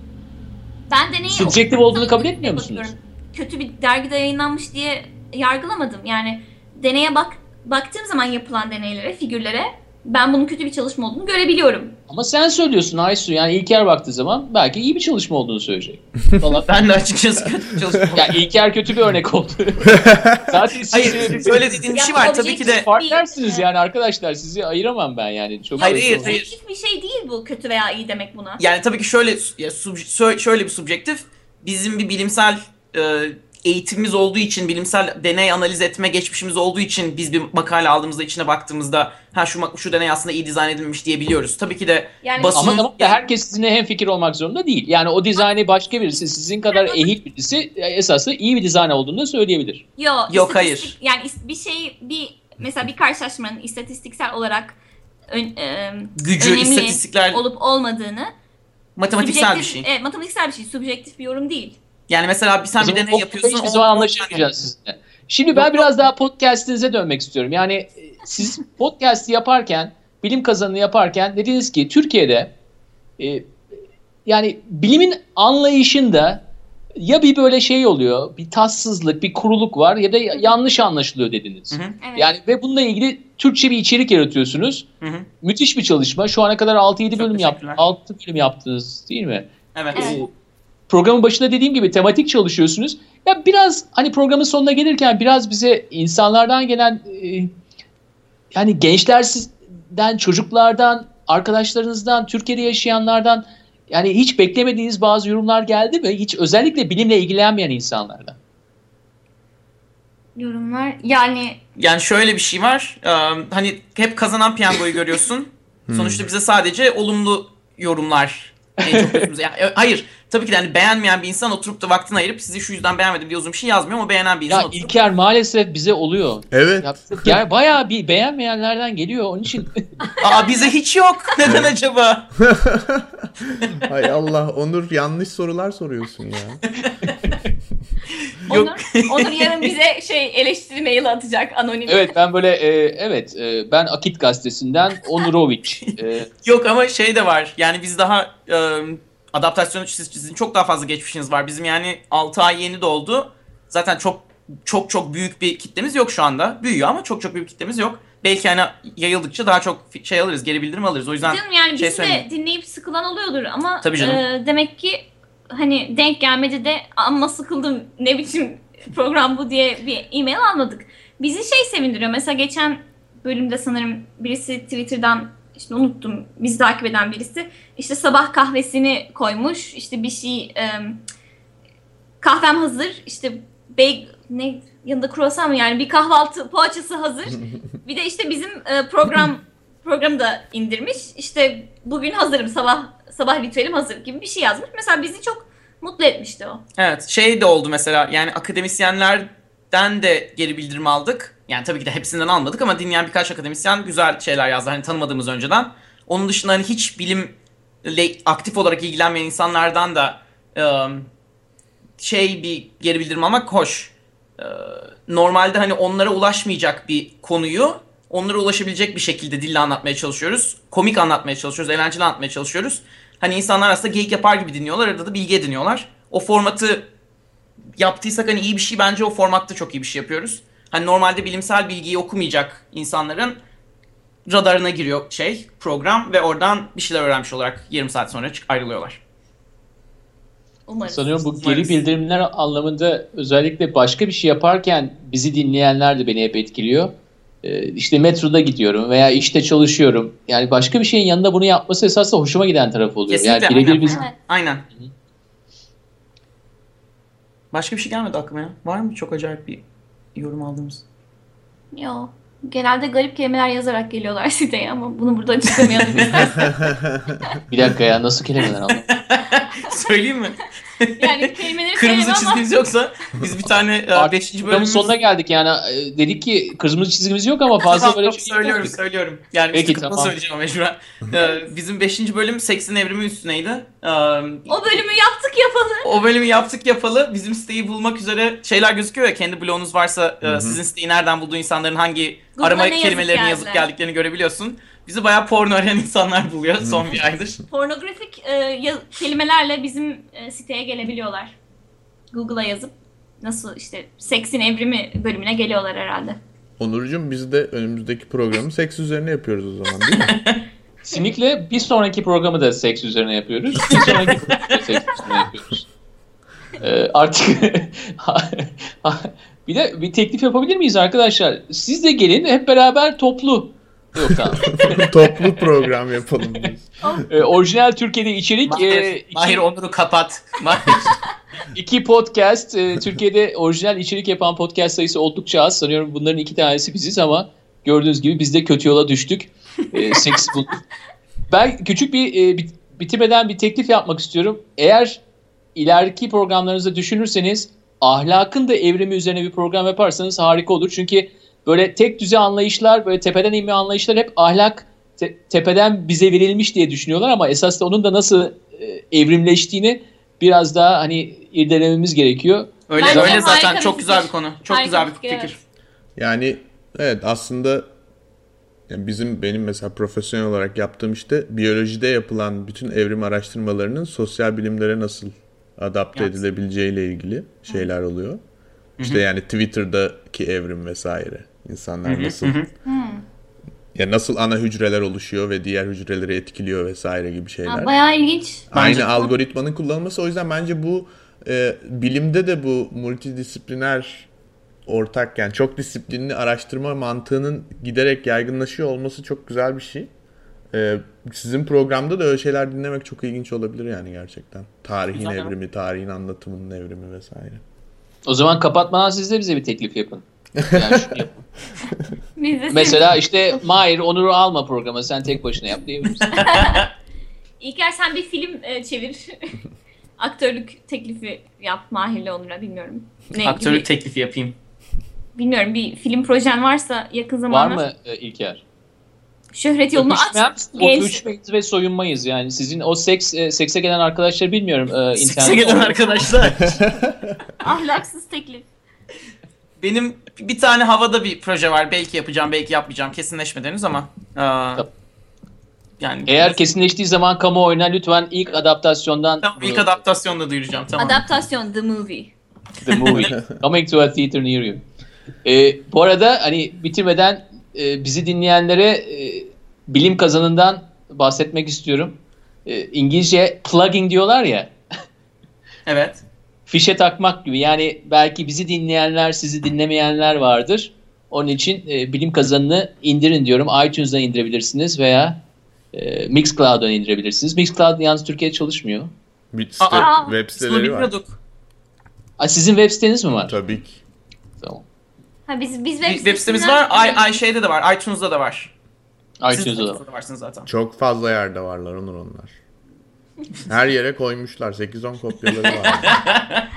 ben deneyi Subjektif okudum, olduğunu kabul etmiyor musunuz? Kötü bir dergide yayınlanmış diye yargılamadım. Yani deneye bak baktığım zaman yapılan deneylere, figürlere ben bunun kötü bir çalışma olduğunu görebiliyorum. ama sen söylüyorsun Aysu yani İlker baktığı zaman belki iyi bir çalışma olduğunu söyleyecek. Falan. [LAUGHS] Ben de açıkçası kötü bir çalışma yani İlker kötü bir örnek oldu. [LAUGHS] Zaten siz Hayır, şöyle dediğin bir Ya şey var. Tabii ki de fark bir- dersiniz yani arkadaşlar sizi ayıramam ben yani. Çok Hayır, hayır, hayır. Objektif bir şey değil bu kötü veya iyi demek buna. yani tabii ki şöyle ya, sub- şöyle bir subjektif. Bizim bir bilimsel e, eğitimimiz olduğu için, bilimsel deney analiz etme geçmişimiz olduğu için biz bir makale aldığımızda içine baktığımızda ha şu şu deney aslında iyi dizayn edilmiş diyebiliyoruz. Tabii ki de Yani basın- Ama tamam da herkes sizinle hem fikir olmak zorunda değil. Yani o dizaynı başka birisi sizin kadar ehil birisi e, esaslı iyi bir dizayn olduğunu söyleyebilir. Yo, Yok, hayır. Yani bir şey bir mesela bir karşılaşmanın istatistiksel olarak ön- e, gücü, önemli istatistikler, olup olmadığını matematiksel bir şey. Evet, matematiksel bir şey, subjektif bir yorum değil. Yani mesela bir sen bir deney o- yapıyorsun. Hiçbir on- zaman anlaşamayacağız sizinle. Şimdi ben Yok, biraz yok. daha podcast'inize dönmek istiyorum. Yani e, siz [LAUGHS] podcast'i yaparken, bilim kazanını yaparken dediniz ki Türkiye'de e, yani bilimin anlayışında ya bir böyle şey oluyor, bir tatsızlık, bir kuruluk var ya da yanlış anlaşılıyor dediniz. Hı hı. Evet. Yani ve bununla ilgili Türkçe bir içerik yaratıyorsunuz. Hı hı. Müthiş bir çalışma. Şu ana kadar 6-7 Çok bölüm yaptınız. teşekkürler. 6 bölüm yaptınız değil mi? Evet. Evet. Programın başında dediğim gibi tematik çalışıyorsunuz. Ya biraz hani programın sonuna gelirken biraz bize insanlardan gelen e, yani gençler sizden, çocuklardan, arkadaşlarınızdan, Türkiye'de yaşayanlardan yani hiç beklemediğiniz bazı yorumlar geldi mi? Hiç özellikle bilimle ilgilenmeyen insanlardan. Yorumlar yani Yani şöyle bir şey var. Ee, hani hep kazanan piyangoyu görüyorsun. [LAUGHS] Sonuçta bize sadece olumlu yorumlar en çok gözümüze- Yani, e, hayır. Tabii ki de hani beğenmeyen bir insan oturup da vaktini ayırıp sizi şu yüzden beğenmedim diye uzun bir şey yazmıyor ama beğenen bir insan Ya oturup İlker maalesef bize oluyor. Evet. Ya, gel, bayağı bir beğenmeyenlerden geliyor. Onun için [LAUGHS] Aa bize hiç yok. Neden acaba? [LAUGHS] Hay Allah Onur yanlış sorular soruyorsun ya. [LAUGHS] Yok. Onur, Onur yarın bize [LAUGHS] şey eleştiri maili atacak anonim. evet ben böyle e, evet e, ben Akit gazetesinden Onurovic. E, [LAUGHS] Yok ama şey de var. Yani biz daha e, adaptasyon siz, sizin çok daha fazla geçmişiniz var. Bizim yani 6 ay yeni doldu. Zaten çok çok çok büyük bir kitlemiz yok şu anda. Büyüyor ama çok çok büyük bir kitlemiz yok. Belki hani yayıldıkça daha çok şey alırız, geri bildirim alırız. O yüzden Canım yani şey bizi de dinleyip sıkılan oluyordur ama Tabii canım. e, demek ki hani denk gelmedi de amma sıkıldım ne biçim program bu? diye bir e-mail almadık. Bizi şey sevindiriyor. Mesela geçen bölümde sanırım birisi Twitter'dan işte unuttum bizi takip eden birisi işte sabah kahvesini koymuş. İşte bir şey e, kahvem hazır. İşte bey ne yanında kruvasan mı? Yani bir kahvaltı poğaçası hazır. [LAUGHS] Bir de işte bizim e, program programı da indirmiş. İşte bugün hazırım sabah sabah ritüelim hazır gibi bir şey yazmış. Mesela bizi çok mutlu etmişti o. Evet şey de oldu mesela yani akademisyenlerden de geri bildirim aldık. Yani tabii ki de hepsinden almadık ama dinleyen birkaç akademisyen güzel şeyler yazdı. Hani tanımadığımız önceden. Onun dışında hani hiç bilimle aktif olarak ilgilenmeyen insanlardan da ım, şey bir geri bildirim almak hoş. Normalde hani onlara ulaşmayacak bir konuyu onlara ulaşabilecek bir şekilde dille anlatmaya çalışıyoruz. Komik anlatmaya çalışıyoruz, eğlenceli anlatmaya çalışıyoruz. Hani insanlar aslında geyik yapar gibi dinliyorlar, arada da bilgi ediniyorlar. O formatı yaptıysak hani iyi bir şey bence o formatta çok iyi bir şey yapıyoruz. Hani normalde bilimsel bilgiyi okumayacak insanların radarına giriyor şey program ve oradan bir şeyler öğrenmiş olarak yarım saat sonra çık ayrılıyorlar. Umarım. sanıyorum bu Umarız. geri bildirimler anlamında özellikle başka bir şey yaparken bizi dinleyenler de beni hep etkiliyor. E, işte metroda gidiyorum veya işte çalışıyorum. Yani başka bir şeyin yanında bunu yapması esasında hoşuma giden tarafı oluyor. Kesinlikle, yani birebir aynen. biz Evet. Aynen. Başka bir şey gelmedi aklıma ya. Var mı çok acayip bir yorum aldığımız? Yo. Genelde garip kelimeler yazarak geliyorlar [LAUGHS] siteye ama bunu burada açıklamayalım [LAUGHS] bir dakika ya nasıl kelimeler aldım? [LAUGHS] Söyleyeyim mi? [LAUGHS] Yani kelimeleri [LAUGHS] Kırmızı çizgimiz yoksa biz bir tane Artık 5. programın bölümümüz... sonuna geldik yani e, dedik ki kırmızı çizgimiz yok ama fazla Tamam, böyle tamam, şey söylüyorum yaptık. söylüyorum. Yani Peki, tamam. söyleyeceğim ama mecburen. Ee, bizim 5. bölüm seksin evrimi üstüneydi. O bölümü yaptık yapalı. o bölümü yaptık yapalı. Bizim siteyi bulmak üzere şeyler gözüküyor ya. Kendi blogunuz varsa e, sizin siteyi nereden bulduğu insanların hangi Google'a arama ne yazıp kelimelerini yazıp geldiler? geldiklerini görebiliyorsun. Bizi bayağı porno arayan insanlar buluyor son bir aydır. Pornografik e, ya- kelimelerle bizim e, siteye gelebiliyorlar. Google'a yazıp nasıl işte seksin evrimi bölümüne geliyorlar herhalde. Onurcuğum biz de önümüzdeki programı seks üzerine yapıyoruz o zaman değil mi? [LAUGHS] Sinik'le bir sonraki programı da seks üzerine yapıyoruz. Bir sonraki programı da seks üzerine yapıyoruz. Ee, artık [LAUGHS] bir de bir teklif yapabilir miyiz arkadaşlar? Siz de gelin hep beraber toplu. Yok tamam. [LAUGHS] Toplu program yapalım biz. Ee, orijinal Türkiye'de içerik e, Mahir, iki, Mahir Onur'u kapat. Mahir. iki podcast. e, Türkiye'de orijinal içerik yapan podcast sayısı oldukça az. Sanıyorum bunların iki tanesi biziz ama gördüğünüz gibi biz de kötü yola düştük. E, seks bulduk. Ben küçük bir e, bit- bitirmeden bir teklif yapmak istiyorum. Eğer ileriki programlarınızda düşünürseniz ahlakın da evrimi üzerine bir program yaparsanız harika olur. Çünkü böyle tek düze anlayışlar, böyle tepeden inme anlayışlar hep ahlak te- tepeden bize verilmiş diye düşünüyorlar ama esas da onun da nasıl e, evrimleştiğini biraz daha hani irdelememiz gerekiyor. Öyle Bence öyle zaten çok güzel fikir. bir konu. Çok Harika güzel bir fikir, fikir. evet. Yani evet aslında yani bizim benim mesela profesyonel olarak yaptığım işte biyolojide yapılan bütün evrim araştırmalarının sosyal bilimlere nasıl adapte Yansın. edilebileceğiyle ilgili şeyler oluyor. İşte yani Twitter'daki evrim vesaire. İnsanlar nasıl ya nasıl ana hücreler oluşuyor ve diğer hücreleri etkiliyor vesaire gibi şeyler. Ha, bayağı ilginç. Aynı Bence- algoritmanın kullanılması o yüzden bence bu e, bilimde de bu multidisipliner ortak yani çok disiplinli araştırma mantığının giderek yaygınlaşıyor olması çok güzel bir şey. Ee, sizin programda da öyle şeyler dinlemek çok ilginç olabilir yani gerçekten. Tarihin Güzel. evrimi, tarihin anlatımının evrimi vesaire. O zaman kapatmadan siz de bize bir teklif yapın. Yani şunu yapın. [LAUGHS] Mesela işte Mahir Onur'u alma programa sen tek başına yap diyebilirsin. [LAUGHS] İlker sen bir film e, çevir. [LAUGHS] Aktörlük teklifi yap Mahir'le Onur'a bilmiyorum. Ne Aktörlük gibi- teklifi yapayım. bilmiyorum bir film projen varsa yakın Var zamanda mı e, İlker? Şöhret yolunu Öpüşmem, at. Genç. öpüşmeyiz ve soyunmayız yani. Sizin o seks e, sekse gelen arkadaşları bilmiyorum. E, Sekse gelen arkadaşlar. [LAUGHS] Ahlaksız teklif. Benim bir tane havada bir proje var. Belki yapacağım, belki yapmayacağım. Kesinleşmedi henüz ama. Tabii. yani Eğer kesinleştiği zaman kamuoyuna lütfen ilk adaptasyondan Tamam, ilk adaptasyonda duyuracağım. Tamam. Adaptasyon The Movie. The movie. [LAUGHS] Coming to a theater near you. Ee, bu arada hani bitirmeden e, bizi dinleyenlere e, bilim kazanından bahsetmek istiyorum. E, İngilizce plugging diyorlar ya. [LAUGHS] Evet. Fişe takmak gibi. Yani belki bizi dinleyenler, sizi dinlemeyenler vardır. Onun için e, bilim kazanını indirin diyorum. iTunes'dan indirebilirsiniz veya e, Mixcloud'dan indirebilirsiniz. Mixcloud yalnız Türkiye'de çalışmıyor. Bir site, Aa, web siteleri var. bilmiyorduk. Aa, sizin web siteniz mi var? Tabii ki. Tamam. Ha biz biz web, web sitemiz var. Ay, ay şeyde de var. iTunes'da da var. İTunes'da da. iTunes'da da varsınız zaten. Çok fazla yerde varlar Onur onlar. Her yere koymuşlar. 8-10 kopyaları var.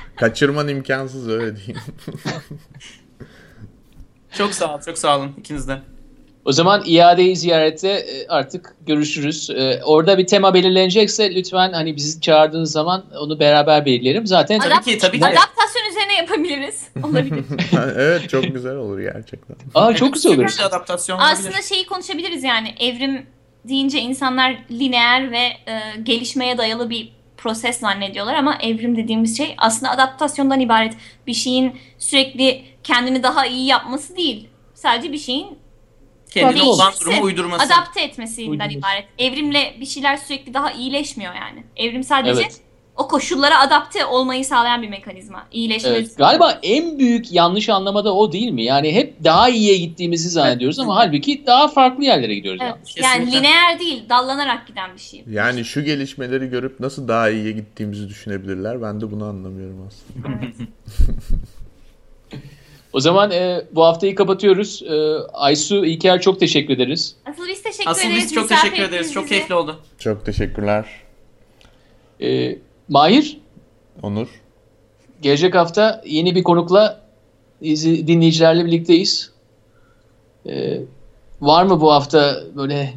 [LAUGHS] Kaçırman imkansız öyle diyeyim. [LAUGHS] Çok sağ ol, çok sağ olun ikiniz de. O zaman iadeyi ziyarette e, artık görüşürüz. E, Orada bir tema belirlenecekse lütfen hani bizi çağırdığınız zaman onu beraber belirleyelim. Zaten Tabii ki, tabii ki. Adaptasyon yapabiliriz. [LAUGHS] Olabilir. [LAUGHS] evet çok güzel olur gerçekten. Aa çok güzel olur. Bir adaptasyon olabilir. Aslında şeyi konuşabiliriz yani evrim deyince insanlar lineer ve e, gelişmeye dayalı bir proses zannediyorlar ama evrim dediğimiz şey aslında adaptasyondan ibaret. Bir şeyin sürekli kendini daha iyi yapması değil. Sadece bir şeyin Kendine Değişirse olan durumu uydurması. adapte etmesinden Uydurması. ibaret. Evrimle bir şeyler sürekli daha iyileşmiyor yani. Evrim sadece Evet. O koşullara adapte olmayı sağlayan bir mekanizma. İyileşme. Evet. Galiba en büyük yanlış anlamada o değil mi? Yani hep daha iyiye gittiğimizi zannediyoruz ama halbuki daha farklı yerlere gidiyoruz. Evet. yani. Lineer değil, dallanarak giden bir şey. Yani şu gelişmeleri görüp nasıl daha iyiye gittiğimizi düşünebilirler. Ben de bunu anlamıyorum aslında. [LAUGHS] O zaman e, bu haftayı kapatıyoruz. E, Aysu, İlker çok teşekkür ederiz. Asıl biz teşekkür Asıl ederiz. biz çok misafir teşekkür ederiz. ettiniz Çok bizi. keyifli oldu. Çok teşekkürler. E, Mahir, Onur. gelecek hafta yeni bir konukla izi- dinleyicilerle birlikteyiz. E, var mı bu hafta böyle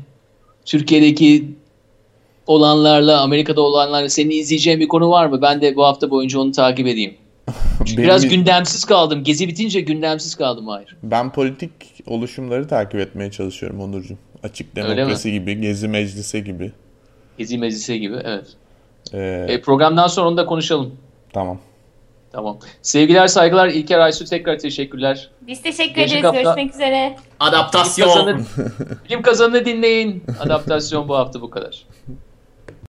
Türkiye'deki olanlarla, Amerika'da olanlarla senin izleyeceğin bir konu var mı? Ben de bu hafta boyunca onu takip edeyim. [LAUGHS] Çünkü Benim- biraz gündemsiz kaldım. Gezi bitince gündemsiz kaldım Mahir. Ben politik oluşumları takip etmeye çalışıyorum Onurcuğum. Açık demokrasi gibi, Gezi Meclisi gibi. Gezi meclisi gibi evet. Ee, E, programdan sonra onu da konuşalım. Tamam. Tamam. Sevgiler, saygılar. İlker Aysu tekrar teşekkürler. Biz teşekkür Gelecek ederiz. hafta- Görüşmek üzere. Bilim Adaptasyon. kazanı, bilim kazanını dinleyin. [LAUGHS] Adaptasyon bu hafta bu kadar.